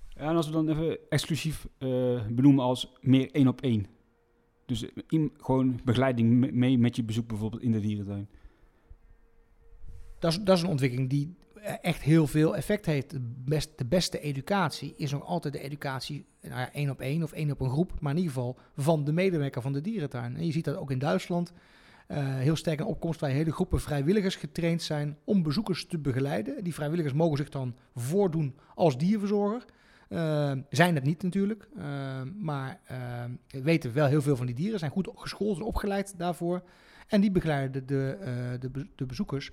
Ja, en als we dan even exclusief eh, benoemen als meer één op één. Dus eh, in, gewoon begeleiding me- mee met je bezoek bijvoorbeeld in de dierentuin. Dat is, dat is een ontwikkeling die eh, echt heel veel effect heeft. De, best, de beste educatie is nog altijd de educatie, nou ja, één op één of één op een groep, maar in ieder geval van de medewerker van de dierentuin. En je ziet dat ook in Duitsland. Eh, heel sterk een opkomst waar hele groepen vrijwilligers getraind zijn om bezoekers te begeleiden. Die vrijwilligers mogen zich dan voordoen als dierverzorger. Eh, zijn het niet natuurlijk, eh, maar weten wel heel veel van die dieren, zijn goed geschoold en opgeleid daarvoor. En die begeleiden de, de, de bezoekers.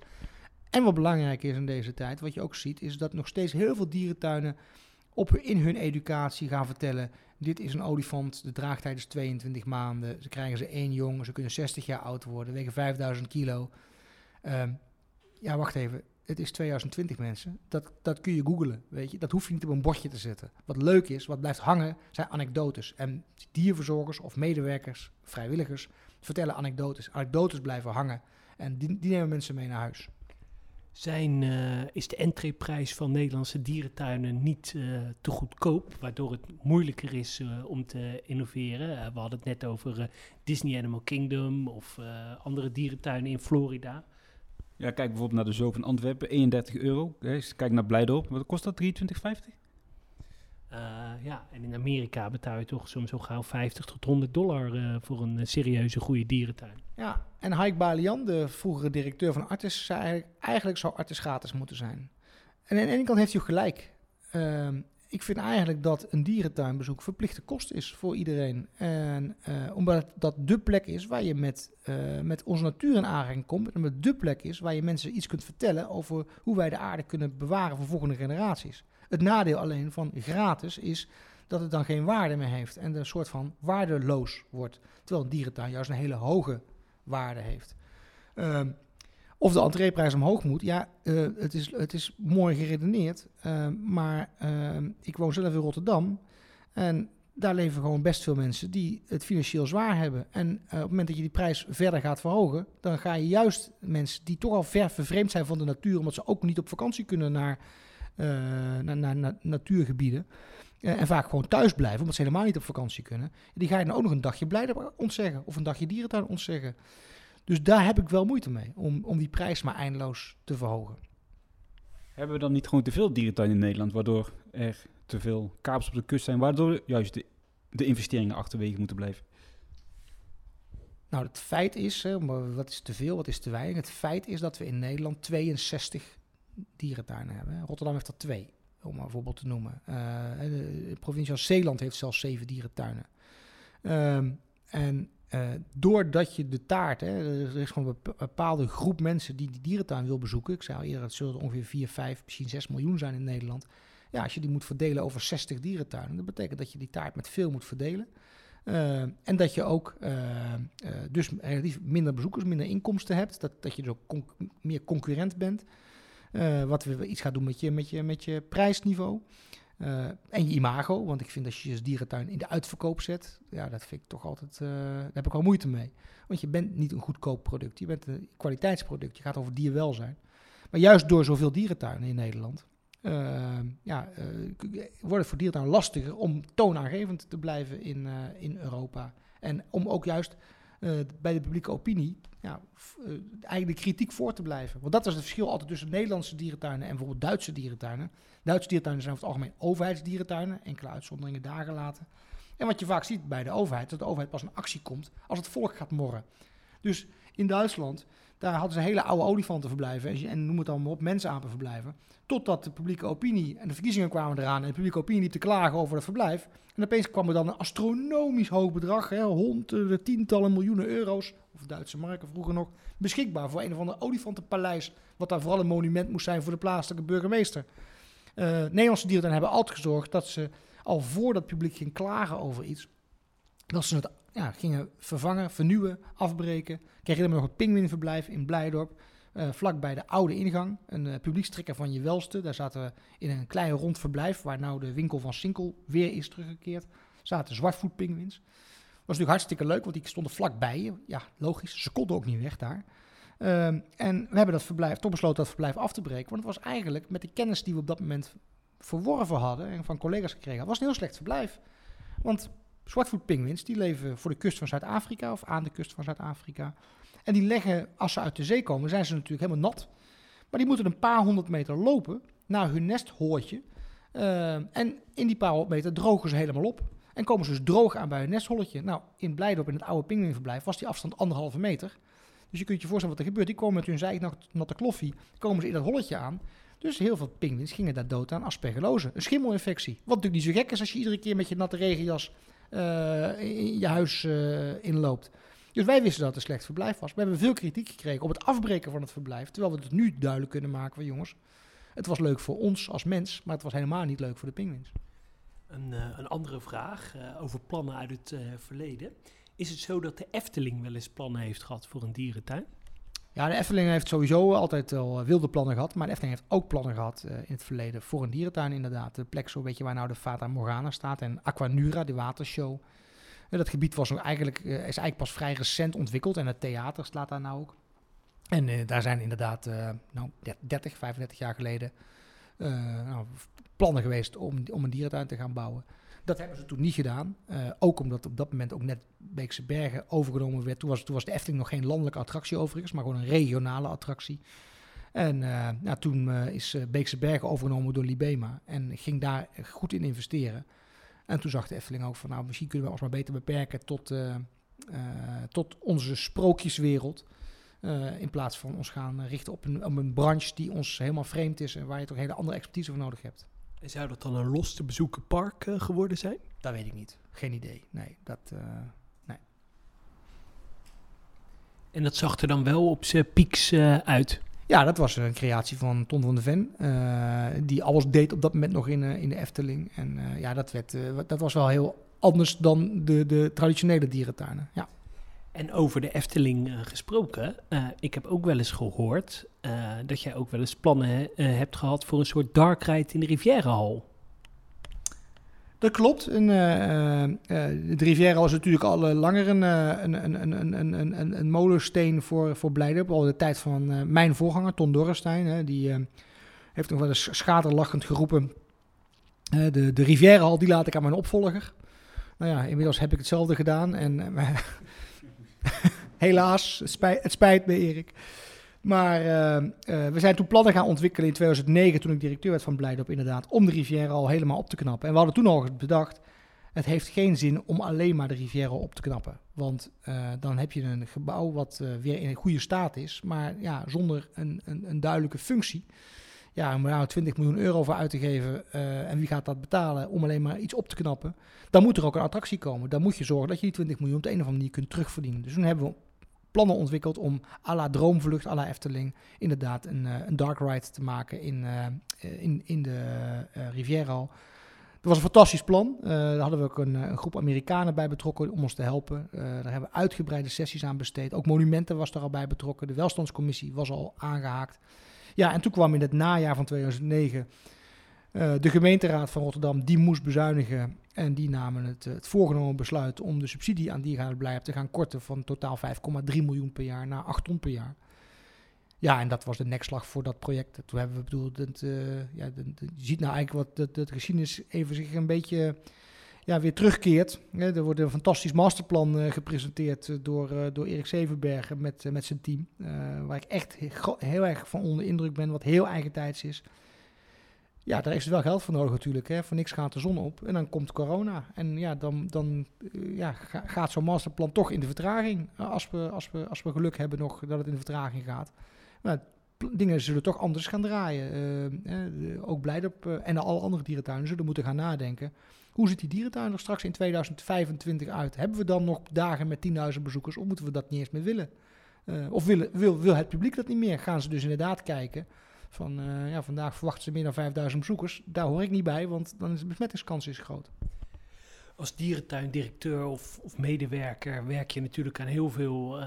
En wat belangrijk is in deze tijd, wat je ook ziet, is dat nog steeds heel veel dierentuinen op, in hun educatie gaan vertellen: dit is een olifant, de draagtijd is 22 maanden, ze krijgen ze één jong, ze kunnen 60 jaar oud worden, wegen 5000 kilo. Ehm, ja, wacht even. Het is 2020 mensen. Dat, dat kun je googlen, weet je. Dat hoef je niet op een bordje te zetten. Wat leuk is, wat blijft hangen, zijn anekdotes. En dierverzorgers of medewerkers, vrijwilligers, vertellen anekdotes. Anekdotes blijven hangen. En die, die nemen mensen mee naar huis. Zijn, eh, is de entreeprijs van Nederlandse dierentuinen niet eh, te goedkoop, waardoor het moeilijker is eh, om te innoveren? We hadden het net over Disney Animal Kingdom of andere dierentuinen in Florida. Ja, kijk bijvoorbeeld naar de Zoo van Antwerpen, 31 euro. Kijk naar Blijdorp, wat kost dat? 23,50? Eh, ja, en in Amerika betaal je toch soms zo gauw 50 tot 100 dollar eh, voor een eh, serieuze goede dierentuin. Ja, en Haik Balian, de vroegere directeur van Artis, zei eigenlijk, eigenlijk zou Artis gratis moeten zijn. En aan de ene kant heeft hij gelijk. Ehm, ik vind eigenlijk dat een dierentuinbezoek verplichte kost is voor iedereen. En omdat dat de plek is waar je met, met onze natuur in aanraking komt. En het de plek is waar je mensen iets kunt vertellen over hoe wij de aarde kunnen bewaren voor volgende generaties. Het nadeel alleen van gratis is dat het dan geen waarde meer heeft en een soort van waardeloos wordt. Terwijl een dierentuin juist een hele hoge waarde heeft. Ehm, of de entreeprijs omhoog moet, ja, eh, het, is, het is mooi geredeneerd. ehm, maar ehm, ik woon zelf in Rotterdam. En daar leven gewoon best veel mensen die het financieel zwaar hebben. En eh, op het moment dat je die prijs verder gaat verhogen, dan ga je juist mensen die toch al ver vervreemd zijn van de natuur, omdat ze ook niet op vakantie kunnen naar, naar, naar, naar natuurgebieden. eh, en vaak gewoon thuis blijven, omdat ze helemaal niet op vakantie kunnen. Die ga je dan ook nog een dagje blijden ontzeggen. Of een dagje dierentuin ontzeggen. Dus daar heb ik wel moeite mee. Om, om die prijs maar eindeloos te verhogen. Hebben we dan niet gewoon te veel dierentuinen in Nederland, waardoor er te veel kabels op de kust zijn, waardoor juist de, de investeringen achterwege moeten blijven? Nou, het feit is, hè, maar wat is te veel, wat is te weinig? Het feit is dat we in Nederland 62 dierentuinen hebben. Rotterdam heeft er twee, om een voorbeeld te noemen. Eh, de, provincie als Zeeland heeft zelfs zeven dierentuinen. Ehm, en eh, doordat je de taart, hè, er is gewoon een bepa- bepaalde groep mensen die die dierentuin wil bezoeken. Ik zei al eerder, het zullen er ongeveer 4, 5, misschien 6 miljoen zijn in Nederland. Ja, als je die moet verdelen over 60 dierentuinen, dat betekent dat je die taart met veel moet verdelen. Eh, en dat je ook eh, dus relatief minder bezoekers, minder inkomsten hebt. Dat, dat je dus ook meer concurrent bent. Eh, wat weer iets gaat doen met je, met je, met je prijsniveau. Eh, en je imago. Want ik vind als je je dierentuin in de uitverkoop zet. Ja, dat vind ik toch altijd. eh, daar heb ik wel moeite mee. Want je bent niet een goedkoop product. Je bent een kwaliteitsproduct. Je gaat over dierwelzijn. Maar juist door zoveel dierentuinen in Nederland. eh, ja, wordt het voor dierentuinen lastiger om toonaangevend te blijven in, in Europa. En om ook juist bij de publieke opinie eh, eigenlijk de kritiek voor te blijven. Want dat is het verschil altijd tussen Nederlandse dierentuinen en bijvoorbeeld Duitse dierentuinen. Duitse dierentuinen zijn over het algemeen overheidsdierentuinen, enkele uitzonderingen daar gelaten. En wat je vaak ziet bij de overheid, dat de overheid pas in actie komt als het volk gaat morren. Dus in Duitsland, daar hadden ze hele oude olifantenverblijven en, noem het allemaal op, mensapenverblijven. Totdat de publieke opinie en de verkiezingen kwamen eraan en de publieke opinie liep te klagen over het verblijf. En opeens kwam er dan een astronomisch hoog bedrag, hè, honderden, tientallen miljoenen euro's, of Duitse marken vroeger nog, beschikbaar voor een of ander olifantenpaleis, wat daar vooral een monument moest zijn voor de plaatselijke burgemeester. Eh, Nederlandse dierentuinen hebben altijd gezorgd dat ze al voordat het publiek ging klagen over iets, dat ze het ja, gingen vervangen, vernieuwen, afbreken. Kreeg dan nog het pinguïnverblijf in Blijdorp, eh vlak bij de oude ingang. Een uh, publiekstrekker van je welste. Daar zaten we in een klein rond verblijf, waar nou de winkel van Sinkel weer is teruggekeerd. Zaten zwartvoetpinguïns. Was natuurlijk hartstikke leuk, want die stonden vlakbij je. Ja, logisch, ze konden ook niet weg daar. Um, en we hebben dat verblijf, toch besloten dat verblijf af te breken. Want het was eigenlijk met de kennis die we op dat moment verworven hadden en van collega's gekregen was een heel slecht verblijf. Want zwartvoetpinguïns die leven voor de kust van Zuid-Afrika of aan de kust van Zuid-Afrika. En die leggen, als ze uit de zee komen, zijn ze natuurlijk helemaal nat. Maar die moeten een paar honderd meter lopen naar hun nesthoortje. Uh, en in die paar honderd meter drogen ze helemaal op. En komen ze dus droog aan bij hun nestholletje. Nou, in Blijdorp, in het oude pinguïnverblijf, was die afstand anderhalve meter. Dus je kunt je voorstellen wat er gebeurt. Die komen met hun zijknatte kloffie, komen ze in dat holletje aan. Dus heel veel pinguïns gingen daar dood aan aspergillose, een schimmelinfectie. Wat natuurlijk niet zo gek is als je iedere keer met je natte regenjas in je huis uh, inloopt. Dus wij wisten dat het een slecht verblijf was. We hebben veel kritiek gekregen op het afbreken van het verblijf. Terwijl we het nu duidelijk kunnen maken van jongens, het was leuk voor ons als mens, maar het was helemaal niet leuk voor de pinguïns. Een, uh, een, andere vraag over plannen uit het verleden. Is het zo dat de Efteling wel eens plannen heeft gehad voor een dierentuin? Ja, de Efteling heeft sowieso altijd wel wilde plannen gehad. Maar de Efteling heeft ook plannen gehad uh, in het verleden voor een dierentuin inderdaad. De plek zo weet je waar nou de Fata Morgana staat en Aquanura, de watershow. Uh, dat gebied was eigenlijk, is eigenlijk pas vrij recent ontwikkeld en het theater staat daar nou ook. En daar zijn inderdaad nou, 30, 35 jaar geleden nou, plannen geweest om, om een dierentuin te gaan bouwen. Dat hebben ze toen niet gedaan. Uh, ook omdat op dat moment ook net Beekse Bergen overgenomen werd. Toen was, toen was de Efteling nog geen landelijke attractie overigens, maar gewoon een regionale attractie. En uh, nou, toen uh, is Beekse Bergen overgenomen door Libema en ging daar goed in investeren. En toen zag de Efteling ook van, nou, misschien kunnen we ons maar beter beperken tot, tot onze sprookjeswereld. in plaats van ons gaan richten op een, op een branche die ons helemaal vreemd is en waar je toch hele andere expertise voor nodig hebt. En zou dat dan een los te bezoeken park uh, geworden zijn? Dat weet ik niet. Geen idee. Nee, dat. Uh, nee. En dat zag er dan wel op zijn pieks uh, uit? Ja, dat was een creatie van Ton van de Ven. die alles deed op dat moment nog in, in de Efteling. En ja, dat, werd, dat was wel heel anders dan de, de traditionele dierentuinen. Ja. En over de Efteling uh, gesproken, uh, ik heb ook wel eens gehoord uh, dat jij ook wel eens plannen hebt gehad voor een soort dark ride in de Rivierenhal. Dat klopt. En, de Rivierenhal is natuurlijk al langer een, een, een, een molensteen voor, voor Blijdorp. Al de tijd van mijn voorganger, Ton Dorrestein. Hè, die heeft nog wel eens schaterlachend geroepen. de, de Rivierenhal, die laat ik aan mijn opvolger. Nou ja, inmiddels heb ik hetzelfde gedaan. En Helaas, het spijt, het spijt, me Erik. Maar uh, uh, we zijn toen plannen gaan ontwikkelen in 2009, toen ik directeur werd van Blijdorp inderdaad, om de Riviera al helemaal op te knappen. En we hadden toen al bedacht, het heeft geen zin om alleen maar de Riviera op te knappen. Want uh, dan heb je een gebouw wat weer in een goede staat is, maar ja, zonder een, een, een duidelijke functie. Ja, om daar 20 miljoen euro voor uit te geven en wie gaat dat betalen om alleen maar iets op te knappen, dan moet er ook een attractie komen. Dan moet je zorgen dat je die 20 miljoen op de een of andere manier kunt terugverdienen. Dus toen hebben we plannen ontwikkeld om à la Droomvlucht, à la Efteling, inderdaad een, uh, een dark ride te maken in, uh, in, in de uh, Riviera. Dat was een fantastisch plan. daar hadden we ook een, groep Amerikanen bij betrokken om ons te helpen. daar hebben we uitgebreide sessies aan besteed. Ook Monumenten was er al bij betrokken. De Welstandscommissie was al aangehaakt. Ja, en toen kwam in het najaar van 2009 uh, de gemeenteraad van Rotterdam die moest bezuinigen en die namen het, het voorgenomen besluit om de subsidie aan diergaardenblijf te gaan korten van totaal 5,3 miljoen per jaar naar 8 ton per jaar. Ja, en dat was de nekslag voor dat project. Toen hebben we bedoeld, uh, ja, je ziet nou eigenlijk wat dat, dat geschiedenis even zich een beetje ja, weer terugkeert. Er wordt een fantastisch masterplan uh, gepresenteerd door, uh, door Erik Zevenbergen met, met zijn team. waar ik echt heel, erg van onder indruk ben, wat heel eigentijds is. Ja, daar is wel geld voor nodig natuurlijk. Hè. Voor niks gaat de zon op. En dan komt corona. En ja, dan, dan ja, gaat zo'n masterplan toch in de vertraging. Als we, als, we, als we geluk hebben nog dat het in de vertraging gaat. Maar dingen zullen toch anders gaan draaien. Ook Blijdorp uh, en alle andere dierentuinen zullen moeten gaan nadenken. Hoe ziet die dierentuin er straks in 2025 uit? Hebben we dan nog dagen met 10.000 bezoekers of moeten we dat niet eens meer willen? of willen, wil, wil het publiek dat niet meer? Gaan ze dus inderdaad kijken van uh, ja, vandaag verwachten ze meer dan 5000 bezoekers. Daar hoor ik niet bij, want dan is de besmettingskans is groot. Als dierentuindirecteur of, of medewerker werk je natuurlijk aan heel veel uh,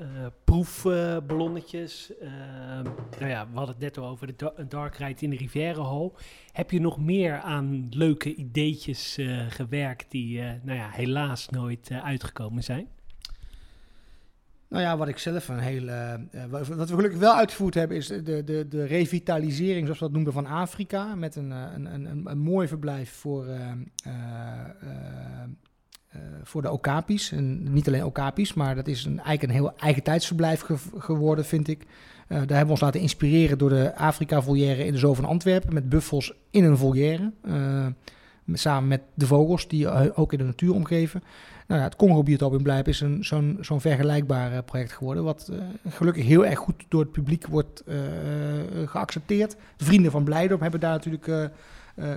uh, proefballonnetjes. nou ja, we hadden het net al over de dark ride in de Rivierenhal. Heb je nog meer aan leuke ideetjes gewerkt die nou ja, helaas nooit uitgekomen zijn? Nou ja, wat ik zelf een heel. eh, eh, wat we gelukkig wel uitgevoerd hebben, is de, de, de revitalisering, zoals we dat noemen, van Afrika. Met een, eh, een, een, een, mooi verblijf voor, voor de Okapis. En niet alleen Okapis, maar dat is een, eigenlijk een heel eigen tijdsverblijf ge- geworden, vind ik. Daar hebben we ons laten inspireren door de Afrika-volière in de Zoo van Antwerpen. Met buffels in een volière. Samen met de vogels die eh, ook in de natuur omgeven. Nou ja, het Congo-biotoop in Blijp is een, zo'n, vergelijkbaar eh, project geworden. Wat eh, gelukkig heel erg goed door het publiek wordt geaccepteerd. De vrienden van Blijdorp hebben daar natuurlijk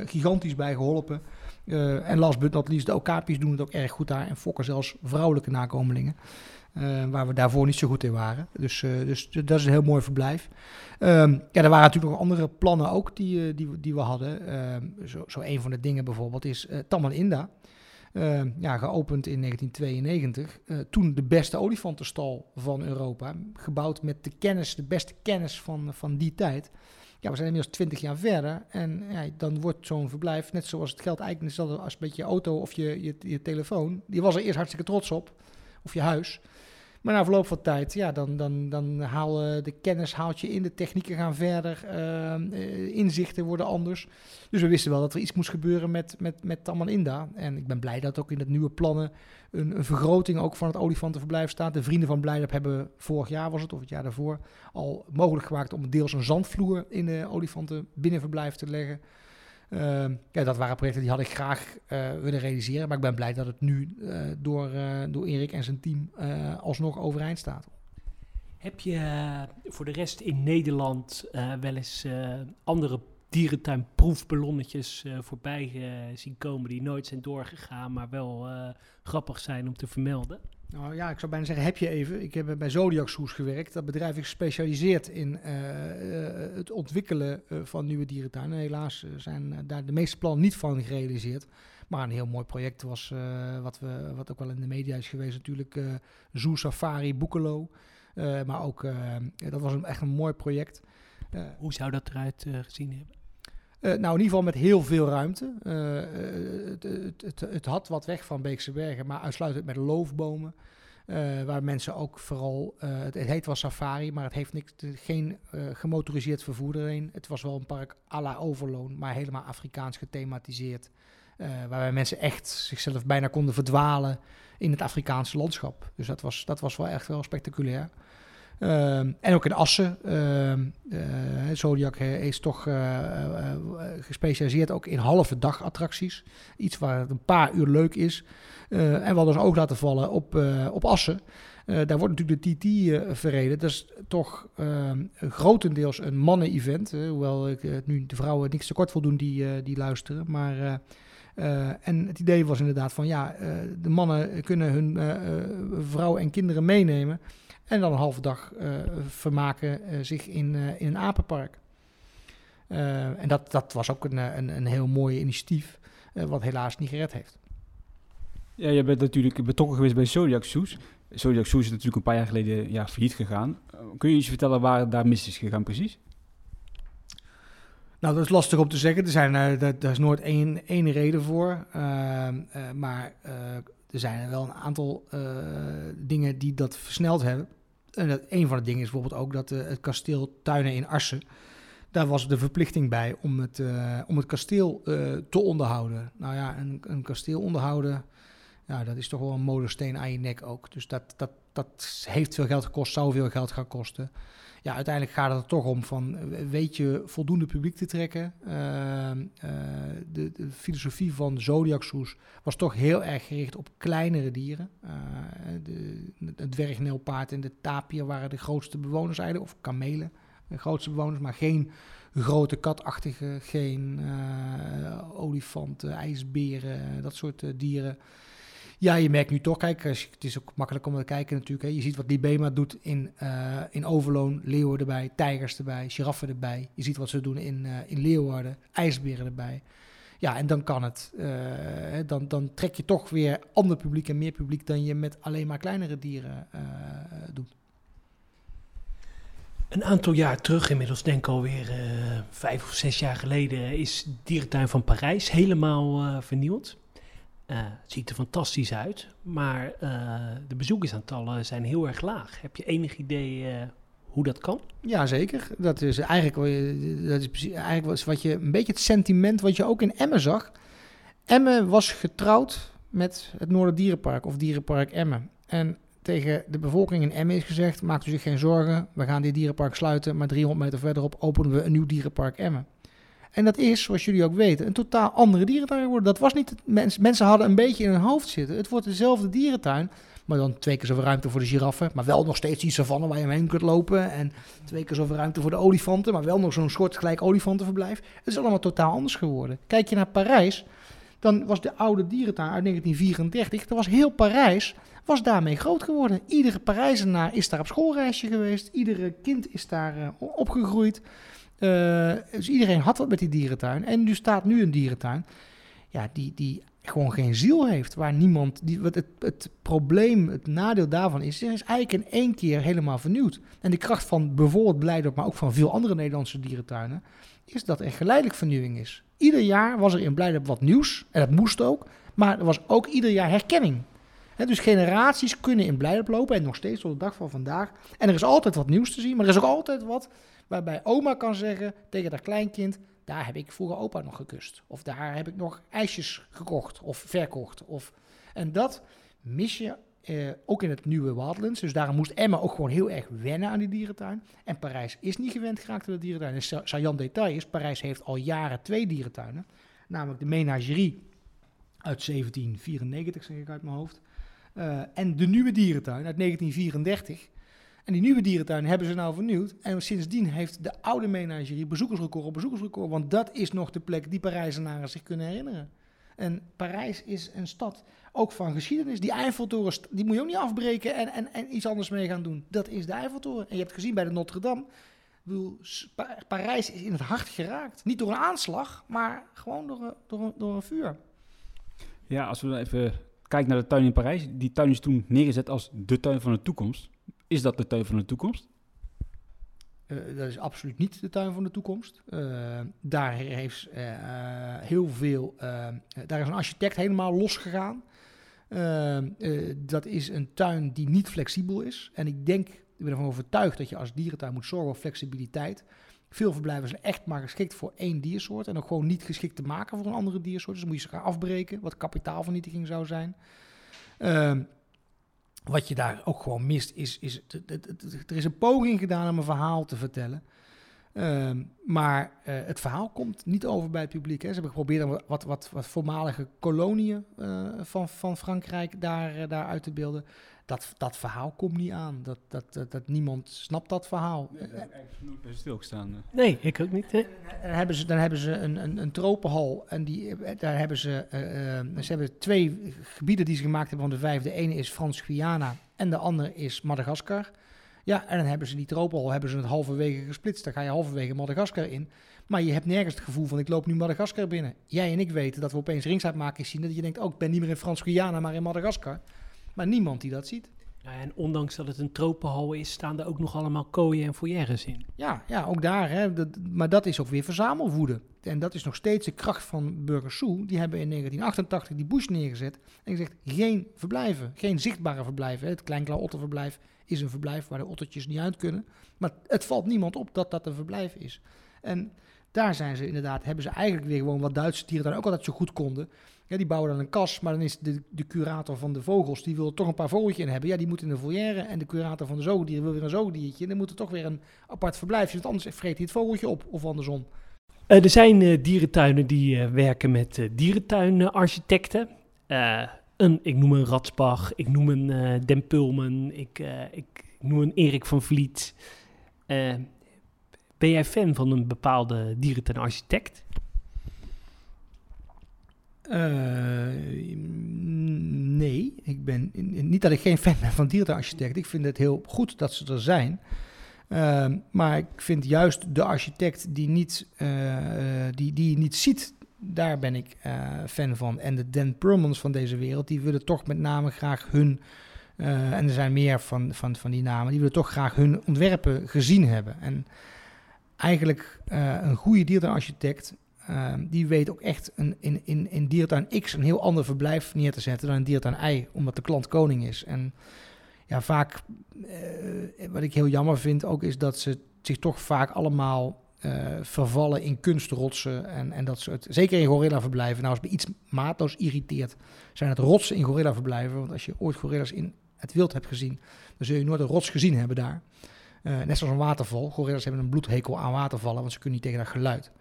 gigantisch bij geholpen. Eh, en last but not least, de Okapis doen het ook erg goed daar. En fokken zelfs vrouwelijke nakomelingen. Eh, waar we daarvoor niet zo goed in waren. Dus, eh, dus dat is een heel mooi verblijf. Ehm, ja, er waren natuurlijk nog andere plannen ook die, eh, die, die we hadden. Ehm, zo, zo een van de dingen bijvoorbeeld is Taman Inda. Ehm, ja, geopend in 1992. Eh, toen de beste olifantenstal van Europa. Gebouwd met de kennis, de beste kennis van, van die tijd. Ja, we zijn inmiddels 20 jaar verder. En ja, dan wordt zo'n verblijf, net zoals het geld eigenlijk hetzelfde als met je auto of je, je, je telefoon. Die was er eerst hartstikke trots op. Of je huis. Maar na verloop van tijd, ja, dan, dan, dan haal eh, de kennis haalt je in, de technieken gaan verder, ehm, eh, inzichten worden anders. Dus we wisten wel dat er iets moest gebeuren met, met, met Taman Inda. En ik ben blij dat ook in het nieuwe plannen een, vergroting ook van het olifantenverblijf staat. De vrienden van Blijdorp hebben vorig jaar, was het, of het jaar daarvoor, al mogelijk gemaakt om deels een zandvloer in de olifantenbinnenverblijf te leggen. Ehm, ja, dat waren projecten die had ik graag eh, willen realiseren. Maar ik ben blij dat het nu eh, door, eh, door Erik en zijn team alsnog overeind staat. Heb je voor de rest in Nederland wel eens andere dierentuinproefballonnetjes voorbij zien komen die nooit zijn doorgegaan, maar wel grappig zijn om te vermelden? Nou ja, ik zou bijna zeggen, heb je even. Ik heb bij Zodiac Soes gewerkt. Dat bedrijf is gespecialiseerd in eh, eh, het ontwikkelen eh, van nieuwe dierentuinen. Helaas zijn daar de meeste plannen niet van gerealiseerd. Maar een heel mooi project was, wat, we, wat ook wel in de media is geweest natuurlijk, Zoo Safari Boekelo. Maar ook, dat was een, echt een mooi project. Hoe zou dat eruit gezien hebben? Eh, nou, in ieder geval met heel veel ruimte. Eh, eh, het, het, het, het had wat weg van Beekse Bergen, maar uitsluitend met loofbomen. Waar mensen ook vooral, het, heet wel safari, maar het heeft niks, geen gemotoriseerd vervoer erin. Het was wel een park à la Overloon, maar helemaal Afrikaans gethematiseerd. Waarbij mensen echt zichzelf bijna konden verdwalen in het Afrikaanse landschap. Dus dat was, dat was wel echt wel spectaculair. Ehm, en ook in Assen. ehm eh, Zodiac is toch eh, eh, gespecialiseerd ook in halve dag attracties. Iets waar het een paar uur leuk is. En we hadden ons oog laten vallen op, op Assen. Daar wordt natuurlijk de TT verreden. Dat is toch ehm, grotendeels een mannen-event. hoewel ik nu de vrouwen niks tekort wil doen die, die luisteren. Maar, eh, en het idee was inderdaad van ja, eh, de mannen kunnen hun eh, vrouw en kinderen meenemen. En dan een halve dag vermaken zich in, in een apenpark. En dat, dat was ook een, een, een heel mooi initiatief, wat helaas niet gered heeft. Ja, je bent natuurlijk betrokken geweest bij Zodiac Soes. Zodiac Soes is natuurlijk een paar jaar geleden ja, failliet gegaan. Kun je iets vertellen waar daar mis is gegaan precies? Nou, dat is lastig om te zeggen. Er, zijn, eh, daar, is nooit één, één reden voor. Ehm, eh, maar eh, er zijn er wel een aantal dingen die dat versneld hebben. En dat, een van de dingen is bijvoorbeeld ook dat het kasteel Tuinen in Arsen... daar was de verplichting bij om het, om het kasteel te onderhouden. Nou ja, een, een kasteel onderhouden... Ja, dat is toch wel een molensteen aan je nek ook. Dus dat, dat, dat heeft veel geld gekost, zou veel geld gaan kosten ja, uiteindelijk gaat het er toch om van, eh, weet je voldoende publiek te trekken? Ehm, eh, de, de filosofie van Zodiac Soes was toch heel erg gericht op kleinere dieren. De, het dwergnelpaard en de tapir waren de grootste bewoners eigenlijk, of kamelen, de grootste bewoners, maar geen grote katachtige, geen olifanten, ijsberen, dat soort dieren. Ja, je merkt nu toch, kijk, het is ook makkelijk om te kijken natuurlijk. Hè. Je ziet wat Libema doet in, uh, in Overloon, leeuwen erbij, tijgers erbij, giraffen erbij. Je ziet wat ze doen in, uh, in Leeuwarden, ijsberen erbij. Ja, en dan kan het. Uh, dan, dan trek je toch weer ander publiek en meer publiek dan je met alleen maar kleinere dieren doet. Een aantal jaar terug, inmiddels denk ik alweer vijf of zes jaar geleden, is Dierentuin van Parijs helemaal Eh, het ziet er fantastisch uit, maar eh, de bezoekersaantallen zijn heel erg laag. Heb je enig idee eh, hoe dat kan? Ja, zeker. Dat is eigenlijk, dat is eigenlijk wat je een beetje het sentiment wat je ook in Emmen zag. Emmen was getrouwd met het Noorderdierenpark of Dierenpark Emmen. En tegen de bevolking in Emmen is gezegd: maakt u zich geen zorgen, we gaan dit dierenpark sluiten, maar 300 meter verderop openen we een nieuw dierenpark Emmen. En dat is, zoals jullie ook weten, een totaal andere dierentuin geworden. Dat was niet. Mens, mensen hadden een beetje in hun hoofd zitten. Het wordt dezelfde dierentuin, maar dan twee keer zoveel ruimte voor de giraffen. Maar wel nog steeds die savanne waar je omheen kunt lopen. En twee keer zoveel ruimte voor de olifanten, maar wel nog zo'n soortgelijk olifantenverblijf. Het is allemaal totaal anders geworden. Kijk je naar Parijs, dan was de oude dierentuin uit 1934, dat was heel Parijs, was daarmee groot geworden. Iedere Parijzenaar is daar op schoolreisje geweest, iedere kind is daar eh, opgegroeid. Eh, dus iedereen had wat met die dierentuin. En nu staat nu een dierentuin, ja, die, die gewoon geen ziel heeft, waar niemand, die, wat het, het probleem, het nadeel daarvan is, er is eigenlijk in één keer helemaal vernieuwd. En de kracht van bijvoorbeeld Blijdorp, maar ook van veel andere Nederlandse dierentuinen, is dat er geleidelijk vernieuwing is. Ieder jaar was er in Blijdorp wat nieuws, en dat moest ook, maar er was ook ieder jaar herkenning. Dus generaties kunnen in Blijdorp lopen, en nog steeds tot de dag van vandaag. En er is altijd wat nieuws te zien, maar er is ook altijd wat waarbij oma kan zeggen tegen haar kleinkind, daar heb ik vroeger opa nog gekust. Of daar heb ik nog ijsjes gekocht of verkocht. Of, en dat mis je eh, ook in het nieuwe Wildlands. Dus daarom moest Emma ook gewoon heel erg wennen aan die dierentuin. En Parijs is niet gewend geraakt aan de dierentuin. En sa- saillant detail is, Parijs heeft al jaren twee dierentuinen. Namelijk de Menagerie uit 1794, zeg ik uit mijn hoofd. Eh, en de nieuwe dierentuin uit 1934. En die nieuwe dierentuin hebben ze nou vernieuwd. En sindsdien heeft de oude menagerie bezoekersrecord op bezoekersrecord. Want dat is nog de plek die Parijzenaren zich kunnen herinneren. En Parijs is een stad, ook van geschiedenis. Die Eiffeltoren, die moet je ook niet afbreken en, en, en iets anders mee gaan doen. Dat is de Eiffeltoren. En je hebt gezien bij de Notre Dame. Bedoel, Parijs is in het hart geraakt. Niet door een aanslag, maar gewoon door door een, door een vuur. Ja, als we even kijken naar de tuin in Parijs. Die tuin is toen neergezet als de tuin van de toekomst. Is dat de tuin van de toekomst? Eh, dat is absoluut niet de tuin van de toekomst. Eh, daar heeft eh, heel veel. daar is een architect helemaal losgegaan. Dat is een tuin die niet flexibel is. En ik denk, ik ben ervan overtuigd dat je als dierentuin moet zorgen voor flexibiliteit. Veel verblijven zijn echt maar geschikt voor één diersoort. En ook gewoon niet geschikt te maken voor een andere diersoort. Dus dan moet je ze gaan afbreken, wat kapitaalvernietiging zou zijn. Wat je daar ook gewoon mist, is, is er is een poging gedaan om een verhaal te vertellen. Ehm, maar eh, het verhaal komt niet over bij het publiek. Hè. Ze hebben geprobeerd wat, wat, wat voormalige koloniën eh, van, van Frankrijk daar, eh, daar uit te beelden. Dat, dat verhaal komt niet aan. Dat, dat, dat, dat niemand snapt dat verhaal. Ik heb eigenlijk nooit bij stilgestaan. eh. Nee, ik ook niet. Hè? Dan hebben ze, dan hebben ze een, een, een tropenhal. En die, eh, daar hebben ze, eh, eh, ze hebben twee gebieden die ze gemaakt hebben van de vijf. De ene is Frans-Guyana en de andere is Madagaskar. Ja, en dan hebben ze die tropenhal hebben ze het halverwege gesplitst. Dan ga je halverwege Madagaskar in. Maar je hebt nergens het gevoel van ik loop nu Madagaskar binnen. Jij en ik weten dat we opeens ringsuitmakers zien. Dat je denkt, oh ik ben niet meer in Frans-Guyana, maar in Madagaskar. Maar niemand die dat ziet. Ja, en ondanks dat het een tropenhal is, staan er ook nog allemaal kooien en foyeres in. Ja, ja ook daar. Hè, dat, maar dat is ook weer verzamelwoede. En dat is nog steeds de kracht van Burgers Zoo. Die hebben in 1988 die bush neergezet. En gezegd, geen verblijven. Geen zichtbare verblijven. hè. Het Kleinklauw Otterverblijf is een verblijf waar de ottertjes niet uit kunnen. Maar het valt niemand op dat dat een verblijf is. En daar zijn ze inderdaad, hebben ze eigenlijk weer gewoon wat Duitse dieren dan ook altijd zo goed konden. Ja, die bouwen dan een kas, maar dan is de, de curator van de vogels, die wil toch een paar vogeltjes in hebben. Ja, die moet in de volière. En de curator van de zoogdieren wil weer een zoogdiertje. En dan moet er toch weer een apart verblijfje, want anders vreet hij het vogeltje op. Of andersom. Eh, er zijn eh, dierentuinen die eh, werken met dierentuinarchitecten. Een, ik noem een Ratsbach, ik noem een Den Pulmen, ik, ik noem een Erik van Vliet. Ben jij fan van een bepaalde dierentuinarchitect? Eh, nee, ik ben niet dat ik geen fan ben van dierentuinarchitect. Ik vind het heel goed dat ze er zijn. Ehm, maar ik vind juist de architect die, niet, eh, die, die niet ziet, daar ben ik eh, fan van. En de Dan Perlmans van deze wereld, die willen toch met name graag hun, en er zijn meer van, van, van die namen, die willen toch graag hun ontwerpen gezien hebben. En eigenlijk een goede dierentuinarchitect ehm, die weet ook echt een, in, in, in diertuin X een heel ander verblijf neer te zetten dan in diertuin Y, omdat de klant koning is. En ja, vaak, eh, wat ik heel jammer vind ook, is dat ze zich toch vaak allemaal eh, vervallen in kunstrotsen en, en dat soort. Zeker in gorilla-verblijven. Nou, als me iets maatloos irriteert, zijn het rotsen in gorilla-verblijven. Want als je ooit gorilla's in het wild hebt gezien, dan zul je nooit een rots gezien hebben daar. Eh, net zoals een waterval. Gorilla's hebben een bloedhekel aan watervallen, want ze kunnen niet tegen dat geluid.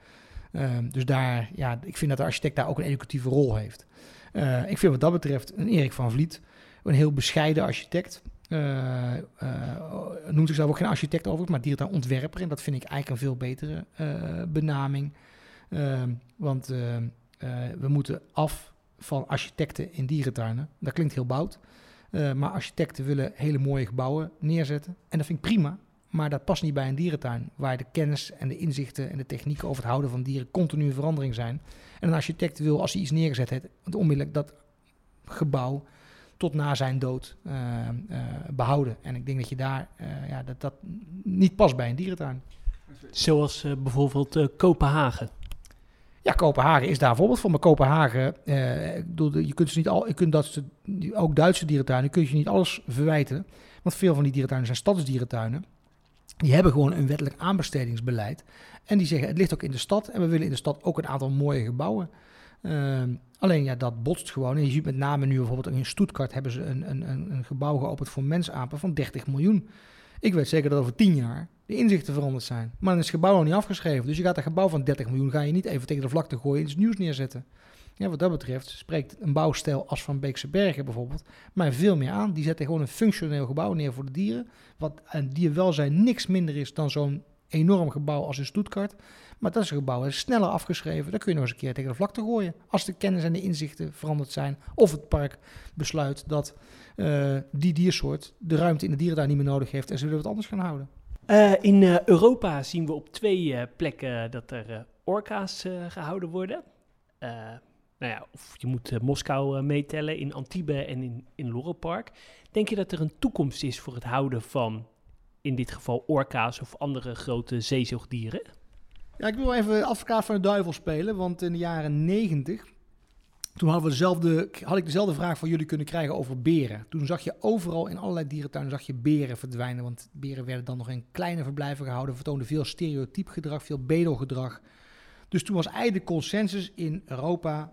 Ehm, dus daar, ja, ik vind dat de architect daar ook een educatieve rol heeft. Eh, ik vind wat dat betreft een Erik van Vliet een heel bescheiden architect. Uh, noemt zichzelf ook geen architect over, maar ontwerper En dat vind ik eigenlijk een veel betere benaming. Ehm, want we moeten af van architecten in dierentuinen. Dat klinkt heel bout. maar architecten willen hele mooie gebouwen neerzetten. En dat vind ik prima. Maar dat past niet bij een dierentuin, waar de kennis en de inzichten en de technieken over het houden van dieren continu in verandering zijn. En een architect wil, als hij iets neergezet heeft, onmiddellijk dat gebouw tot na zijn dood uh, uh, behouden. En ik denk dat je daar, uh, ja, dat, dat niet past bij een dierentuin. Zoals bijvoorbeeld Kopenhagen. Ja, Kopenhagen is daar een voorbeeld van. Maar Kopenhagen, je kunt ze niet al, je kunt dat, ook Duitse dierentuinen, kun je niet alles verwijten. Want veel van die dierentuinen zijn stadsdierentuinen. Die hebben gewoon een wettelijk aanbestedingsbeleid. En die zeggen, het ligt ook in de stad en we willen in de stad ook een aantal mooie gebouwen. Ehm, alleen ja, dat botst gewoon. En je ziet met name nu bijvoorbeeld in Stuttgart hebben ze een, een, een gebouw geopend voor mensapen van 30 miljoen. Ik weet zeker dat over 10 jaar de inzichten veranderd zijn. Maar dan is het gebouw nog niet afgeschreven. Dus je gaat een gebouw van 30 miljoen, ga je niet even tegen de vlakte gooien en iets nieuws neerzetten. Ja, wat dat betreft spreekt een bouwstijl als van Beekse Bergen bijvoorbeeld mij veel meer aan. Die zetten gewoon een functioneel gebouw neer voor de dieren. Wat een dierwelzijn niks minder is dan zo'n enorm gebouw als in Stuttgart. Maar dat is een gebouw, dat is sneller afgeschreven. Dan kun je nog eens een keer tegen de vlakte gooien. Als de kennis en de inzichten veranderd zijn. Of het park besluit dat uh, die diersoort de ruimte in de dierentuin niet meer nodig heeft. En ze willen wat anders gaan houden. Uh, in uh, Europa zien we op twee plekken dat er orka's gehouden worden nou ja, of je moet uh, Moskou uh, meetellen in Antibes en in, in Lorelpark. Denk je dat er een toekomst is voor het houden van, in dit geval, orka's of andere grote zeezoogdieren? Ja, ik wil even advocaat van de duivel spelen, want in de jaren negentig, toen hadden we dezelfde, had ik dezelfde vraag van jullie kunnen krijgen over beren. Toen zag je overal in allerlei dierentuinen zag je beren verdwijnen, want beren werden dan nog in kleine verblijven gehouden, vertoonden veel stereotyp gedrag, veel bedelgedrag. Dus toen was eigenlijk de consensus in Europa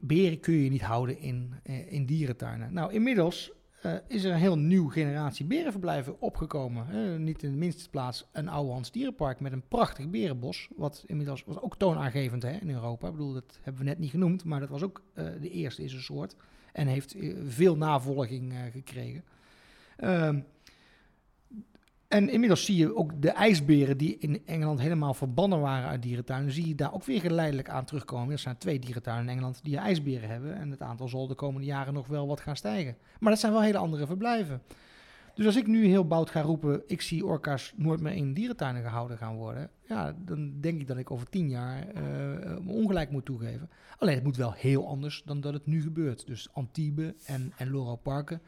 beren kun je niet houden in, uh, in dierentuinen. Nou, inmiddels uh, is er een heel nieuw generatie berenverblijven opgekomen. Uh, niet in de minste plaats een Ouwehands Dierenpark met een prachtig berenbos. Wat inmiddels was ook toonaangevend hè, in Europa. Ik bedoel, dat hebben we net niet genoemd, maar dat was ook de eerste in zijn soort. En heeft veel navolging gekregen. En inmiddels zie je ook de ijsberen die in Engeland helemaal verbannen waren uit dierentuinen, zie je daar ook weer geleidelijk aan terugkomen. Er zijn twee dierentuinen in Engeland die ijsberen hebben en het aantal zal de komende jaren nog wel wat gaan stijgen. Maar dat zijn wel hele andere verblijven. Dus als ik nu heel bout ga roepen, ik zie orka's nooit meer in dierentuinen gehouden gaan worden, ja, dan denk ik dat ik over tien jaar uh, ongelijk moet toegeven. Alleen het moet wel heel anders dan dat het nu gebeurt. Dus Antibes en, en Loro Parken,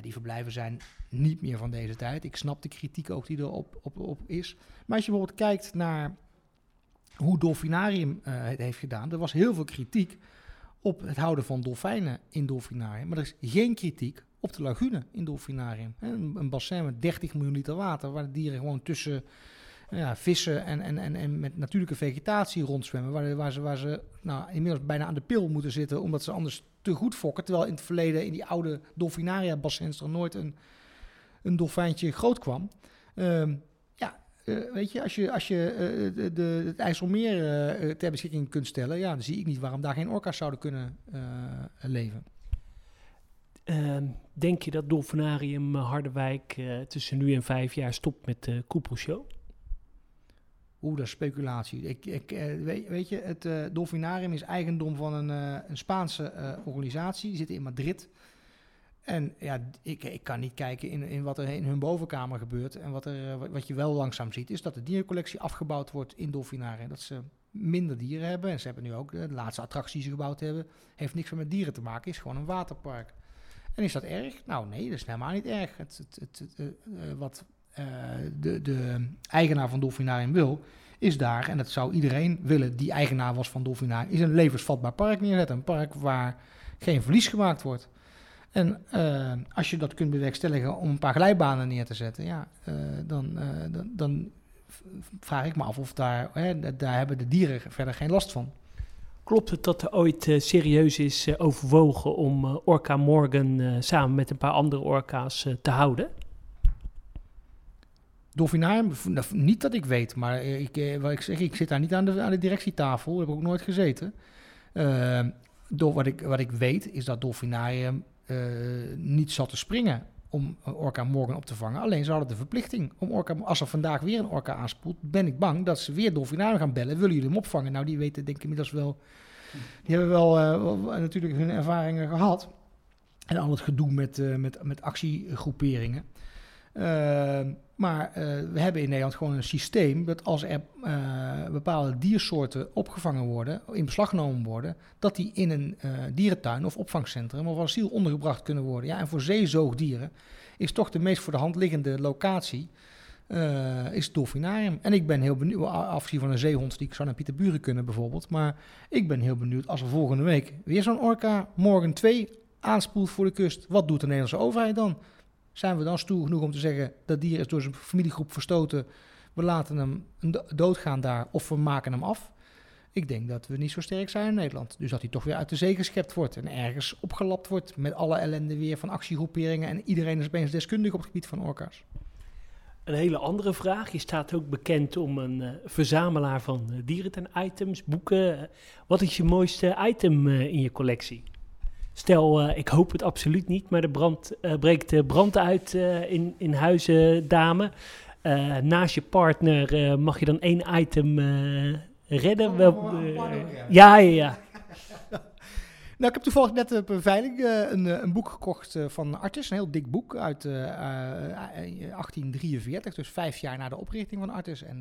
die verblijven zijn niet meer van deze tijd. Ik snap de kritiek ook die er op, op, is. Maar als je bijvoorbeeld kijkt naar hoe Dolfinarium uh, het heeft gedaan, er was heel veel kritiek op het houden van dolfijnen in Dolfinarium. Maar er is geen kritiek op de lagune in Dolfinarium. Een, een bassin met 30 miljoen liter water, waar de dieren gewoon tussen ja, vissen en, en, en, en met natuurlijke vegetatie rondzwemmen. Waar, waar ze, waar ze nou, inmiddels bijna aan de pil moeten zitten, omdat ze anders te goed fokken. Terwijl in het verleden in die oude Dolfinaria-bassins er nooit een, een dolfijntje groot kwam. Ehm, ja, uh, weet je, als je, als je uh, de, de, het IJsselmeer ter beschikking kunt stellen, ja, dan zie ik niet waarom daar geen orka's zouden kunnen leven. Ehm, denk je dat Dolfinarium Harderwijk tussen nu en vijf jaar stopt met de Koepelshow? Oeh, dat is speculatie. Ik, ik, weet, weet, je, het uh, Dolfinarium is eigendom van een, uh, een Spaanse organisatie. Die zit in Madrid. En ja, ik, ik kan niet kijken in, in wat er in hun bovenkamer gebeurt. En wat, er, wat je wel langzaam ziet, is dat de dierencollectie afgebouwd wordt in Dolfinarium. Dat ze minder dieren hebben. En ze hebben nu ook de laatste attractie die ze gebouwd hebben. Heeft niks meer met dieren te maken, is gewoon een waterpark. En is dat erg? Nou nee, dat is helemaal niet erg. Het, het, het, wat uh, de, de eigenaar van Dolfinarium wil, is daar, en dat zou iedereen willen die eigenaar was van Dolfinarium, is een levensvatbaar park neerzetten. Een park waar geen verlies gemaakt wordt. En uh, als je dat kunt bewerkstelligen om een paar glijbanen neer te zetten, ja, uh, dan, uh, dan, dan, vraag ik me af of daar, hè, daar hebben de dieren verder geen last van. Klopt het dat er ooit serieus is overwogen om Orca Morgan samen met een paar andere orka's te houden? Dolfinarium, niet dat ik weet, maar ik, wat ik zeg, ik zit daar niet aan de, aan de directietafel, heb ik ook nooit gezeten. door wat ik, wat ik weet is dat Dolfinarium uh, niet zat te springen om Orca Morgan op te vangen. Alleen ze hadden de verplichting om Orca... Als er vandaag weer een Orca aanspoelt, ben ik bang dat ze weer Dolfinarium gaan bellen. Willen jullie hem opvangen? Nou, die weten denk ik inmiddels wel... Die hebben wel, natuurlijk hun ervaringen gehad. En al het gedoe met, met, met actiegroeperingen. Maar uh, we hebben in Nederland gewoon een systeem dat als er uh, bepaalde diersoorten opgevangen worden, in beslag genomen worden, dat die in een uh, dierentuin of opvangcentrum of asiel ondergebracht kunnen worden. Ja, en voor zeezoogdieren is toch de meest voor de hand liggende locatie is het dolfinarium. En ik ben heel benieuwd, afgezien van een zeehond die ik zou naar Pieterburen kunnen bijvoorbeeld, maar ik ben heel benieuwd als er volgende week weer zo'n orka morgen 2 aanspoelt voor de kust. Wat doet de Nederlandse overheid dan? Zijn we dan stoer genoeg om te zeggen dat dier is door zijn familiegroep verstoten, we laten hem doodgaan daar of we maken hem af? Ik denk dat we niet zo sterk zijn in Nederland. Dus dat hij toch weer uit de zee geschept wordt en ergens opgelapt wordt met alle ellende weer van actiegroeperingen en iedereen is opeens deskundig op het gebied van orka's. Een hele andere vraag. Je staat ook bekend om een uh, verzamelaar van uh, dierentuin-items, boeken. Wat is je mooiste item in je collectie? Stel, uh, ik hoop het absoluut niet, maar er brand, uh, breekt brand uit uh, in, in huizen, dame. naast je partner mag je dan één item redden. Oh, Wel, ja, ja, ja. nou, ik heb toevallig net op een veiling een, een, boek gekocht van Artis. Een heel dik boek uit 1843, dus vijf jaar na de oprichting van Artis. En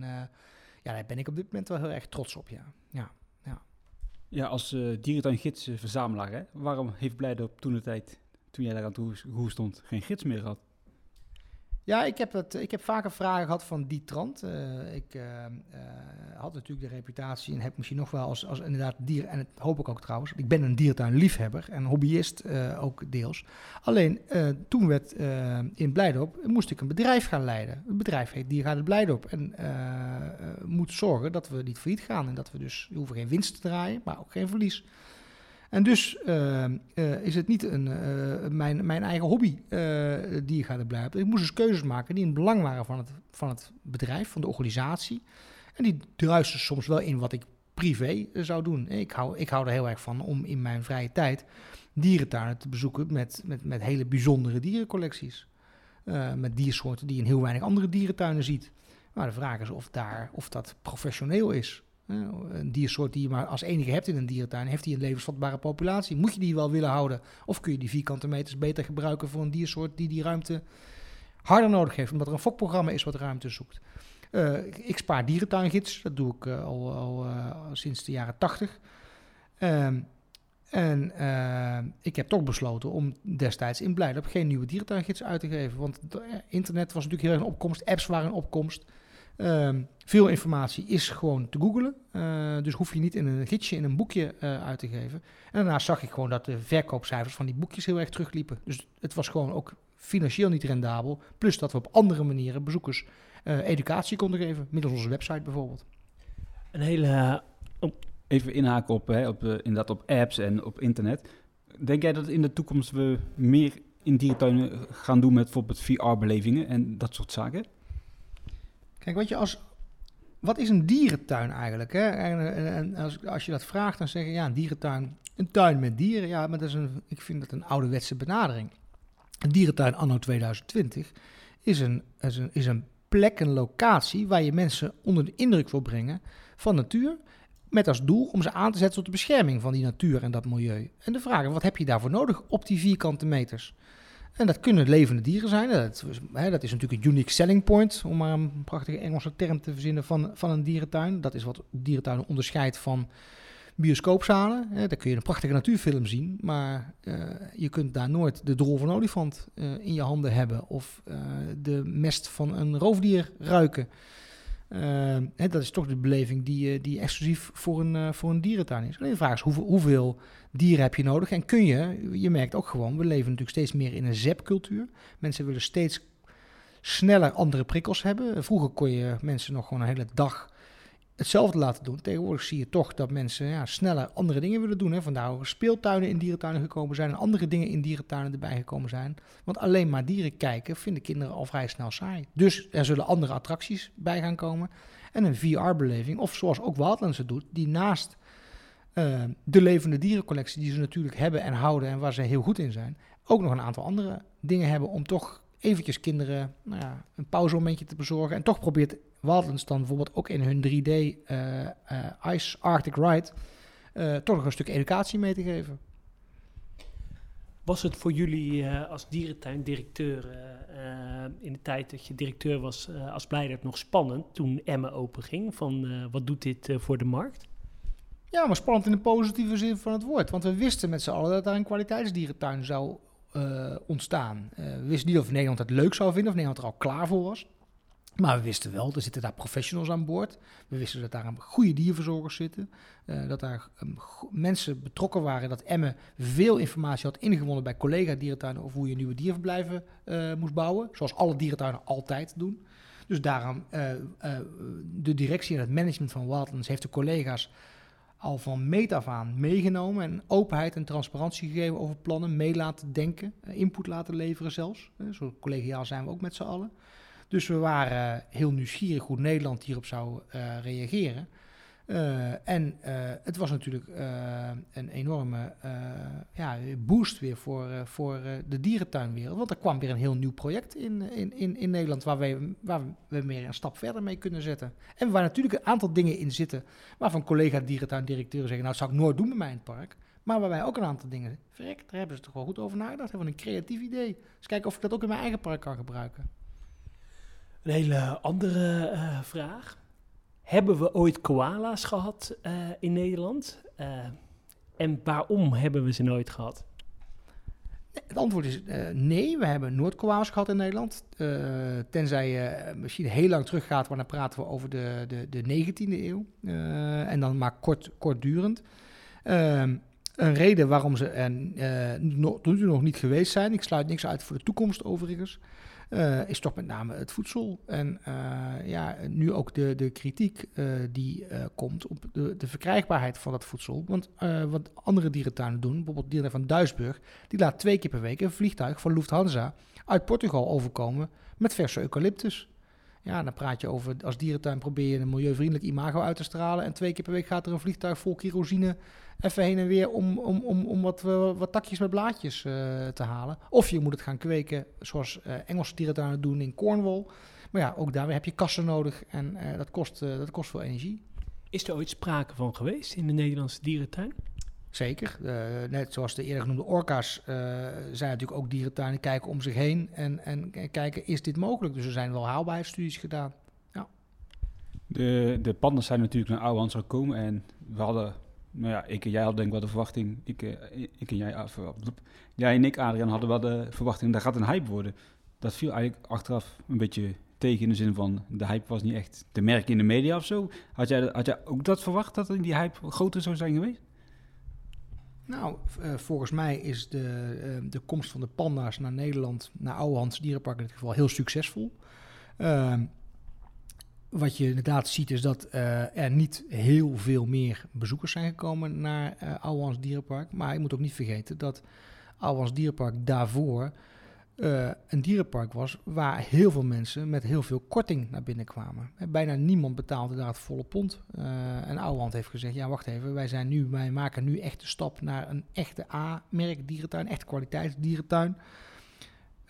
ja, daar ben ik op dit moment wel heel erg trots op, ja. ja. Ja, als uh, dierentuingids verzamelaar, hè? waarom heeft Blijdorp toen de tijd, toen jij daar aan toe stond, geen gids meer gehad? Ja, ik heb, het, ik heb vaker vragen gehad van die trant. Uh, ik uh, had natuurlijk de reputatie en heb misschien nog wel als, als inderdaad dier, en dat hoop ik ook trouwens, ik ben een diertuinliefhebber en hobbyist ook deels. Alleen toen werd in Blijdorp, moest ik een bedrijf gaan leiden. Het bedrijf heet Diergaarde Blijdorp en moet zorgen dat we niet failliet gaan en dat we dus, hoeven geen winst te draaien, maar ook geen verlies. En dus uh, uh, is het niet een, uh, mijn, mijn eigen hobby die ik ga blijven. Ik moest dus keuzes maken die in het belang waren van het, van het bedrijf, van de organisatie. En die druisten soms wel in wat ik privé zou doen. Ik hou, ik hou er heel erg van om in mijn vrije tijd dierentuinen te bezoeken met, met, met hele bijzondere dierencollecties. met diersoorten die je in heel weinig andere dierentuinen ziet. Maar de vraag is of, daar, of dat professioneel is. Een diersoort die je maar als enige hebt in een dierentuin, heeft die een levensvatbare populatie? Moet je die wel willen houden? Of kun je die vierkante meters beter gebruiken voor een diersoort die die ruimte harder nodig heeft, omdat er een fokprogramma is wat ruimte zoekt? Uh, ik spaar dierentuingids, dat doe ik uh, al, al uh, sinds de jaren tachtig. Um, en ik heb toch besloten om destijds in Blijdorp geen nieuwe dierentuingids uit te geven. Want internet was natuurlijk heel erg in opkomst, apps waren in opkomst. Um, veel informatie is gewoon te googlen. Uh, dus hoef je niet in een gidsje, in een boekje uh, uit te geven. En daarna zag ik gewoon dat de verkoopcijfers van die boekjes heel erg terugliepen. Dus het was gewoon ook financieel niet rendabel. Plus dat we op andere manieren bezoekers uh, educatie konden geven. Middels onze website bijvoorbeeld. Een hele... Even inhaken op, hè, op, op apps en op internet. Denk jij dat in de toekomst we meer in dierentuinen gaan doen met bijvoorbeeld VR-belevingen en dat soort zaken? Kijk, wat je als. Wat is een dierentuin eigenlijk? Hè? En, en, als, als je dat vraagt, dan zeg je ja, een dierentuin. Een tuin met dieren. Ja, maar dat is een, ik vind dat een ouderwetse benadering. Een dierentuin anno 2020 is een, is een, is een plek, een locatie waar je mensen onder de indruk wil brengen van natuur. Met als doel om ze aan te zetten tot de bescherming van die natuur en dat milieu. En de vraag is, wat heb je daarvoor nodig op die vierkante meters? En dat kunnen levende dieren zijn. Dat, hè, dat is natuurlijk een unique selling point, om maar een prachtige Engelse term te verzinnen van, van een dierentuin. Dat is wat dierentuinen onderscheidt van bioscoopzalen. Hè. Daar kun je een prachtige natuurfilm zien, maar uh, je kunt daar nooit de drol van olifant uh, in je handen hebben of uh, de mest van een roofdier ruiken. Hè, dat is toch de beleving die, die exclusief voor een, voor een dierentuin is. Alleen de vraag is hoeveel, hoeveel dieren heb je nodig? En kun je, je merkt ook gewoon, we leven natuurlijk steeds meer in een zepcultuur. Mensen willen steeds sneller andere prikkels hebben. Vroeger kon je mensen nog gewoon een hele dag hetzelfde laten doen. Tegenwoordig zie je toch dat mensen ja, sneller andere dingen willen doen. Hè. Vandaar ook speeltuinen in dierentuinen gekomen zijn en andere dingen in dierentuinen erbij gekomen zijn. Want alleen maar dieren kijken vinden kinderen al vrij snel saai. Dus er zullen andere attracties bij gaan komen. En een VR-beleving, of zoals ook Wildlands het doet, die naast uh, de levende dierencollectie die ze natuurlijk hebben en houden en waar ze heel goed in zijn, ook nog een aantal andere dingen hebben om toch eventjes kinderen nou ja, een pauzemomentje te bezorgen. En toch probeert Wildlands dan bijvoorbeeld ook in hun 3D uh, uh, Ice Arctic Ride uh, toch nog een stuk educatie mee te geven. Was het voor jullie als dierentuindirecteur in de tijd dat je directeur was als Blijdert nog spannend toen Emma openging? Van wat doet dit voor de markt? Ja, maar spannend in de positieve zin van het woord. Want we wisten met z'n allen dat daar een kwaliteitsdierentuin zou ontstaan. we wisten niet of Nederland het leuk zou vinden of Nederland er al klaar voor was. Maar we wisten wel, er zitten daar professionals aan boord. We wisten dat daar goede dierverzorgers zitten. Uh, dat daar um, mensen betrokken waren. Dat Emme veel informatie had ingewonnen bij collega-dierentuinen over hoe je nieuwe dierverblijven uh, moest bouwen. Zoals alle dierentuinen altijd doen. Dus daarom, uh, de directie en het management van Wildlands heeft de collega's al van meet af aan meegenomen. En openheid en transparantie gegeven over plannen. Mee laten denken, input laten leveren zelfs. Zo collegiaal zijn we ook met z'n allen. Dus we waren heel nieuwsgierig hoe Nederland hierop zou uh, reageren. Uh, en uh, het was natuurlijk een enorme ja, boost weer voor, voor de dierentuinwereld. Want er kwam weer een heel nieuw project in, in, in, in Nederland waar, wij, waar we weer een stap verder mee kunnen zetten. En waar natuurlijk een aantal dingen in zitten waarvan collega dierentuindirecteuren zeggen, nou dat zou ik nooit doen bij mij in het park. Maar waarbij ook een aantal dingen, verrek, daar hebben ze toch wel goed over nagedacht. Hebben een creatief idee. Dus kijken of ik dat ook in mijn eigen park kan gebruiken. Een hele andere uh, vraag. Hebben we ooit koala's gehad uh, in Nederland? Uh, en waarom hebben we ze nooit gehad? Het antwoord is nee, we hebben nooit koala's gehad in Nederland. tenzij je misschien heel lang teruggaat, maar dan praten we over de, de, de 19e eeuw. en dan maar kort, kortdurend. Ehm, een reden waarom ze er nog, nog niet geweest zijn, ik sluit niks uit voor de toekomst overigens, uh, is toch met name het voedsel. En uh, ja, nu ook de, de kritiek uh, die komt op de, de verkrijgbaarheid van dat voedsel. Want wat andere dierentuinen doen, bijvoorbeeld dierentuin van Duisburg, die laat twee keer per week een vliegtuig van Lufthansa uit Portugal overkomen met verse eucalyptus. Ja, dan praat je over, als dierentuin probeer je een milieuvriendelijk imago uit te stralen. En twee keer per week gaat er een vliegtuig vol kerosine even heen en weer om, om, om, om wat, wat takjes met blaadjes uh, te halen. Of je moet het gaan kweken zoals uh, Engelse dierentuinen doen in Cornwall. Maar ja, ook daar heb je kassen nodig en uh, dat, kost, dat kost veel energie. Is er ooit sprake van geweest in de Nederlandse dierentuin? Zeker. Uh, net zoals de eerder genoemde orka's uh, zijn natuurlijk ook dierentuinen kijken om zich heen en, en, en, kijken, is dit mogelijk? Dus er zijn wel haalbaarheidsstudies gedaan. Ja. De, de pandas zijn natuurlijk naar Ouwehand gekomen en we hadden, nou ja, ik en jij hadden denk ik wel de verwachting, ik, ik en jij, af, jij en ik Adriaan hadden wel de verwachting, dat gaat een hype worden. Dat viel eigenlijk achteraf een beetje tegen in de zin van de hype was niet echt te merken in de media of zo. Had jij, had jij ook dat verwacht dat die hype groter zou zijn geweest? Nou, uh, volgens mij is de, uh, de komst van de panda's naar Nederland, naar Ouwehands Dierenpark in dit geval, heel succesvol. Uh, wat je inderdaad ziet is dat uh, er niet heel veel meer bezoekers zijn gekomen naar uh, Dierenpark. Maar je moet ook niet vergeten dat Ouwehands Dierenpark daarvoor uh, een dierenpark was waar heel veel mensen met heel veel korting naar binnen kwamen. Bijna niemand betaalde daar het volle pond. En Ouwehand heeft gezegd, ja wacht even, wij, zijn nu, wij maken nu echt de stap naar een echte A-merk dierentuin, echt kwaliteitsdierentuin.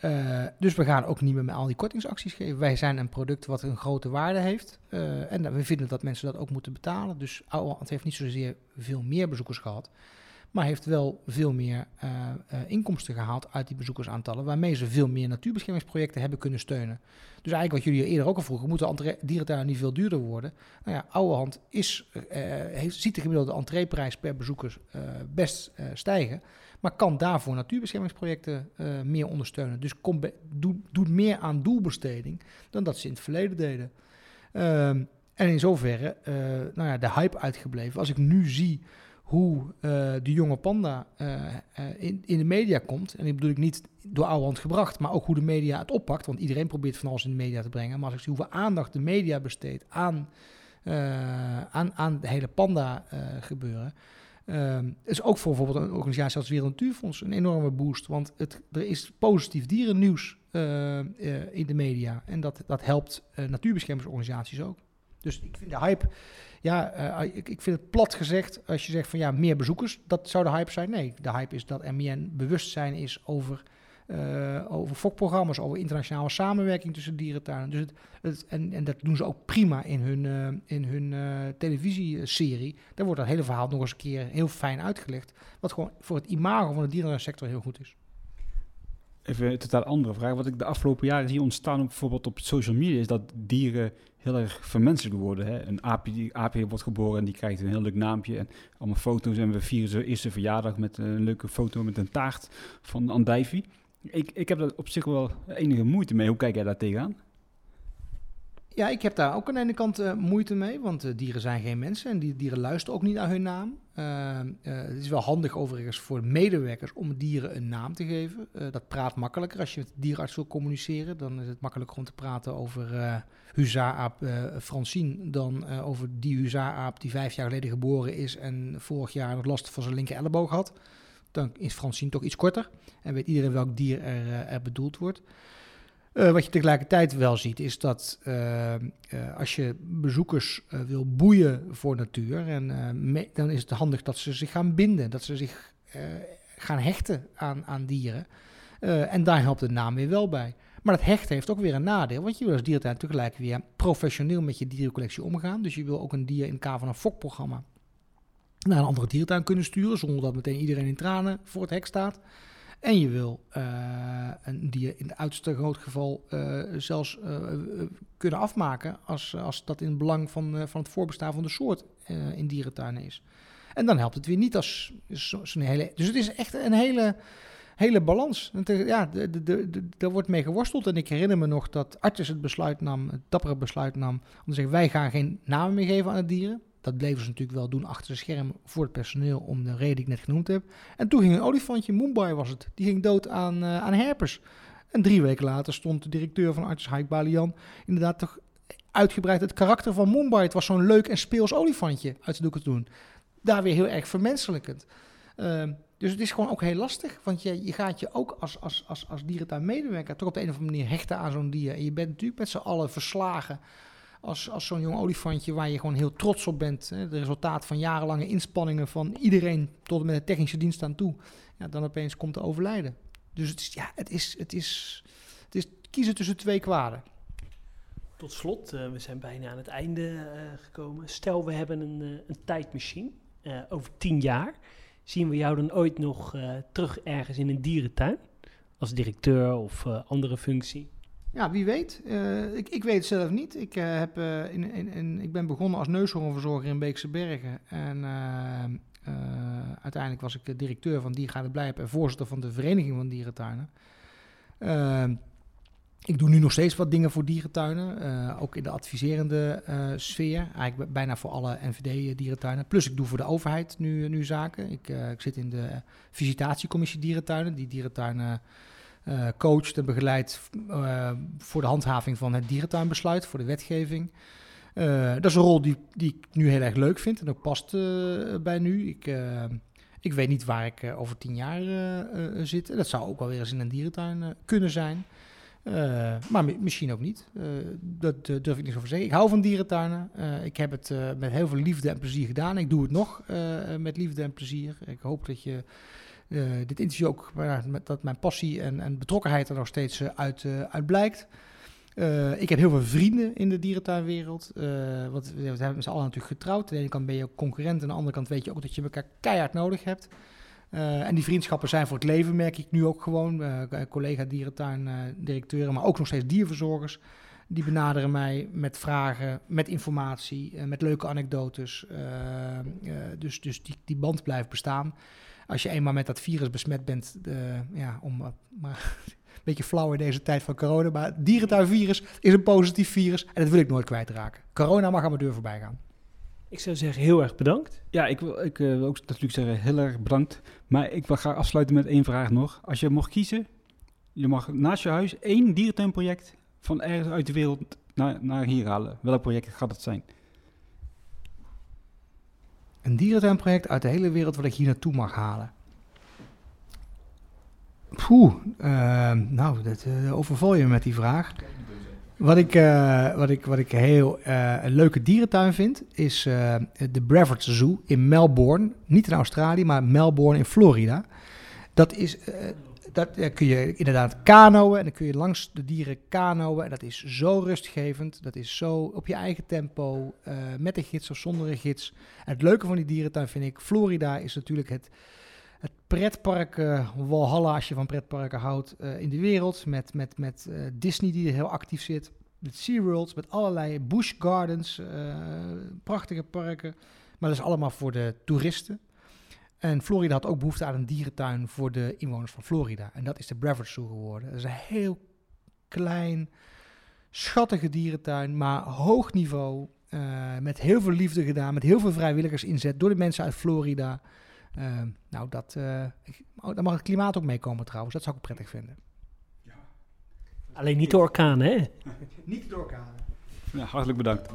Uh, dus we gaan ook niet meer met al die kortingsacties geven. Wij zijn een product wat een grote waarde heeft. en we vinden dat mensen dat ook moeten betalen. Dus Ouwehand heeft niet zozeer veel meer bezoekers gehad maar heeft wel veel meer uh, inkomsten gehaald uit die bezoekersaantallen, waarmee ze veel meer natuurbeschermingsprojecten hebben kunnen steunen. Dus eigenlijk wat jullie eerder ook al vroegen, moeten dierentuinen niet veel duurder worden? Nou ja, Ouwehand is, heeft, ziet de gemiddelde entreeprijs per bezoeker best stijgen, maar kan daarvoor natuurbeschermingsprojecten meer ondersteunen. Dus doet, meer aan doelbesteding dan dat ze in het verleden deden. Ehm, en in zoverre, uh, nou ja, de hype uitgebleven. Als ik nu zie hoe uh, de jonge panda in, in de media komt, en ik bedoel ik niet door oude hand gebracht, maar ook hoe de media het oppakt, want iedereen probeert van alles in de media te brengen. Maar als ik zie hoeveel aandacht de media besteedt aan, aan, aan de hele panda gebeuren, Um, is ook voor bijvoorbeeld een organisatie als Wereld Natuurfonds een enorme boost. Want het, er is positief dierennieuws uh, uh, in de media. En dat, dat helpt uh, natuurbeschermingsorganisaties ook. Dus ik vind de hype, ja, ik, ik, vind het plat gezegd, als je zegt van ja, meer bezoekers, dat zou de hype zijn. Nee, de hype is dat er meer bewustzijn is over uh, over fokprogramma's, over internationale samenwerking tussen dierentuinen. Dus het, en, en dat doen ze ook prima in hun, uh, in hun uh, televisieserie. Daar wordt dat hele verhaal nog eens een keer heel fijn uitgelegd. Wat gewoon voor het imago van de dierentuinsector heel goed is. Even een totaal andere vraag. Wat ik de afgelopen jaren zie ontstaan, bijvoorbeeld op social media, is dat dieren heel erg vermenselijk worden. Hè? Een aapje, aapje wordt geboren en die krijgt een heel leuk naampje en allemaal foto's. En we vieren zijn eerste verjaardag met een leuke foto met een taart van Andijvie. Ik, ik heb er op zich wel enige moeite mee. Hoe kijk jij daar tegenaan? Ja, ik heb daar ook aan de ene kant uh, moeite mee, want uh, dieren zijn geen mensen en die dieren luisteren ook niet naar hun naam. Uh, het is wel handig overigens voor medewerkers om dieren een naam te geven. dat praat makkelijker. Als je met de dierenarts wil communiceren, dan is het makkelijker om te praten over huzaaraap Francine dan over die huzaaraap die vijf jaar geleden geboren is en vorig jaar nog last van zijn linker elleboog had dan is Francine toch iets korter. En weet iedereen welk dier er, uh, er bedoeld wordt. Uh, wat je tegelijkertijd wel ziet, is dat uh, als je bezoekers wil boeien voor natuur, en, dan is het handig dat ze zich gaan binden, dat ze zich gaan hechten aan, aan dieren. en daar helpt de naam weer wel bij. Maar dat hechten heeft ook weer een nadeel, want je wil als dierentuin tegelijk weer professioneel met je dierencollectie omgaan. Dus je wil ook een dier in het kader van een fokprogramma naar een andere dierentuin kunnen sturen, zonder dat meteen iedereen in tranen voor het hek staat. En je wil uh, een dier in het uiterste groot geval uh, zelfs uh, kunnen afmaken als, als dat in het belang van, van het voorbestaan van de soort in dierentuinen is. En dan helpt het weer niet als zo'n hele. Dus het is echt een hele, hele balans. Ja, er wordt mee geworsteld. En ik herinner me nog dat Artis het besluit nam, het dappere besluit nam, om te zeggen: wij gaan geen namen meer geven aan de dieren. Dat bleven ze natuurlijk wel doen achter de schermen voor het personeel om de reden die ik net genoemd heb. En toen ging een olifantje, Mumbai was het, die ging dood aan, uh, aan herpes. En drie weken later stond de directeur van Arts Haik Balian inderdaad toch uitgebreid het karakter van Mumbai. Het was zo'n leuk en speels olifantje uit de doeken doen. Daar weer heel erg vermenselijkend. Uh, dus het is gewoon ook heel lastig, want je, je gaat je ook als, als, als, als dierentuinmedewerker toch op de een of andere manier hechten aan zo'n dier. En je bent natuurlijk met z'n allen verslagen als, als zo'n jong olifantje waar je gewoon heel trots op bent. De resultaat van jarenlange inspanningen van iedereen tot en met de technische dienst aan toe. Ja, dan opeens komt te overlijden. Dus het is, ja, het is, het is, het is kiezen tussen twee kwaden. Tot slot, uh, we zijn bijna aan het einde uh, gekomen. Stel, we hebben een, uh, een tijdmachine over tien jaar. Zien we jou dan ooit nog terug ergens in een dierentuin? Als directeur of andere functie? Ja, wie weet. Uh, ik, ik weet het zelf niet. Ik, uh, heb, uh, in, in, ik ben begonnen als neushoornverzorger in Beekse Bergen. En uiteindelijk was ik directeur van Diergaarde Blijp en voorzitter van de Vereniging van Dierentuinen. ik doe nu nog steeds wat dingen voor dierentuinen, ook in de adviserende sfeer. Eigenlijk bijna voor alle NVD-dierentuinen. Plus ik doe voor de overheid nu, nu zaken. Ik, ik zit in de visitatiecommissie dierentuinen. Die dierentuinen uh, coacht en begeleidt uh, voor de handhaving van het dierentuinbesluit, voor de wetgeving. Uh, dat is een rol die, die ik nu heel erg leuk vind en ook past bij nu. Ik, ik weet niet waar ik over tien jaar zit. Dat zou ook wel weer eens in een dierentuin kunnen zijn. maar misschien ook niet. dat durf ik niet over zeggen. Ik hou van dierentuinen. ik heb het met heel veel liefde en plezier gedaan. Ik doe het nog met liefde en plezier. Ik hoop dat je dit interview ook, dat mijn passie en, en betrokkenheid er nog steeds uh, uit, uh, uit blijkt. ik heb heel veel vrienden in de dierentuinwereld. want we hebben met z'n allen natuurlijk getrouwd. Aan de ene kant ben je ook concurrent. Aan de andere kant weet je ook dat je elkaar keihard nodig hebt. en die vriendschappen zijn voor het leven, merk ik nu ook gewoon. collega dierentuindirecteuren, maar ook nog steeds dierverzorgers. Die benaderen mij met vragen, met informatie, met leuke anekdotes. dus dus die, die band blijft bestaan als je eenmaal met dat virus besmet bent, uh, ja, om, maar beetje flauw in deze tijd van corona. Maar het dierentuinvirus is een positief virus en dat wil ik nooit kwijtraken. Corona mag aan mijn deur voorbij gaan. Ik zou zeggen, heel erg bedankt. Ja, ik wil, ik, eh, wil ook natuurlijk zeggen, heel erg bedankt. Maar ik wil graag afsluiten met één vraag nog. Als je mocht kiezen, je mag naast je huis één dierentuinproject van ergens uit de wereld naar, naar hier halen. Welk project gaat dat zijn? Een dierentuinproject uit de hele wereld wat ik hier naartoe mag halen. Poeh, eh, nou, dat eh, overval je me met die vraag. Wat ik, eh, wat ik, wat ik heel een leuke dierentuin vind, is de Brevard Zoo in Melbourne. Niet in Australië, maar Melbourne in Florida. Dat is, dat eh, kun je inderdaad kanoën en dan kun je langs de dieren kanoën. En dat is zo rustgevend, dat is zo op je eigen tempo, eh, met een gids of zonder een gids. En het leuke van die dierentuin vind ik, Florida is natuurlijk het, het pretpark eh, Walhalla, als je van pretparken houdt, in de wereld. Met, met, met Disney die er heel actief zit. Met SeaWorld, met allerlei Busch Gardens, prachtige parken. Maar dat is allemaal voor de toeristen. En Florida had ook behoefte aan een dierentuin voor de inwoners van Florida. En dat is de Brevard Zoo geworden. Dat is een heel klein, schattige dierentuin, maar hoog niveau. eh, met heel veel liefde gedaan, met heel veel vrijwilligers inzet door de mensen uit Florida. Eh, nou, dat, eh, oh, daar mag het klimaat ook meekomen trouwens. Dat zou ik prettig vinden. Alleen niet de orkaan, hè? Niet doorkanen. Ja, hartelijk bedankt.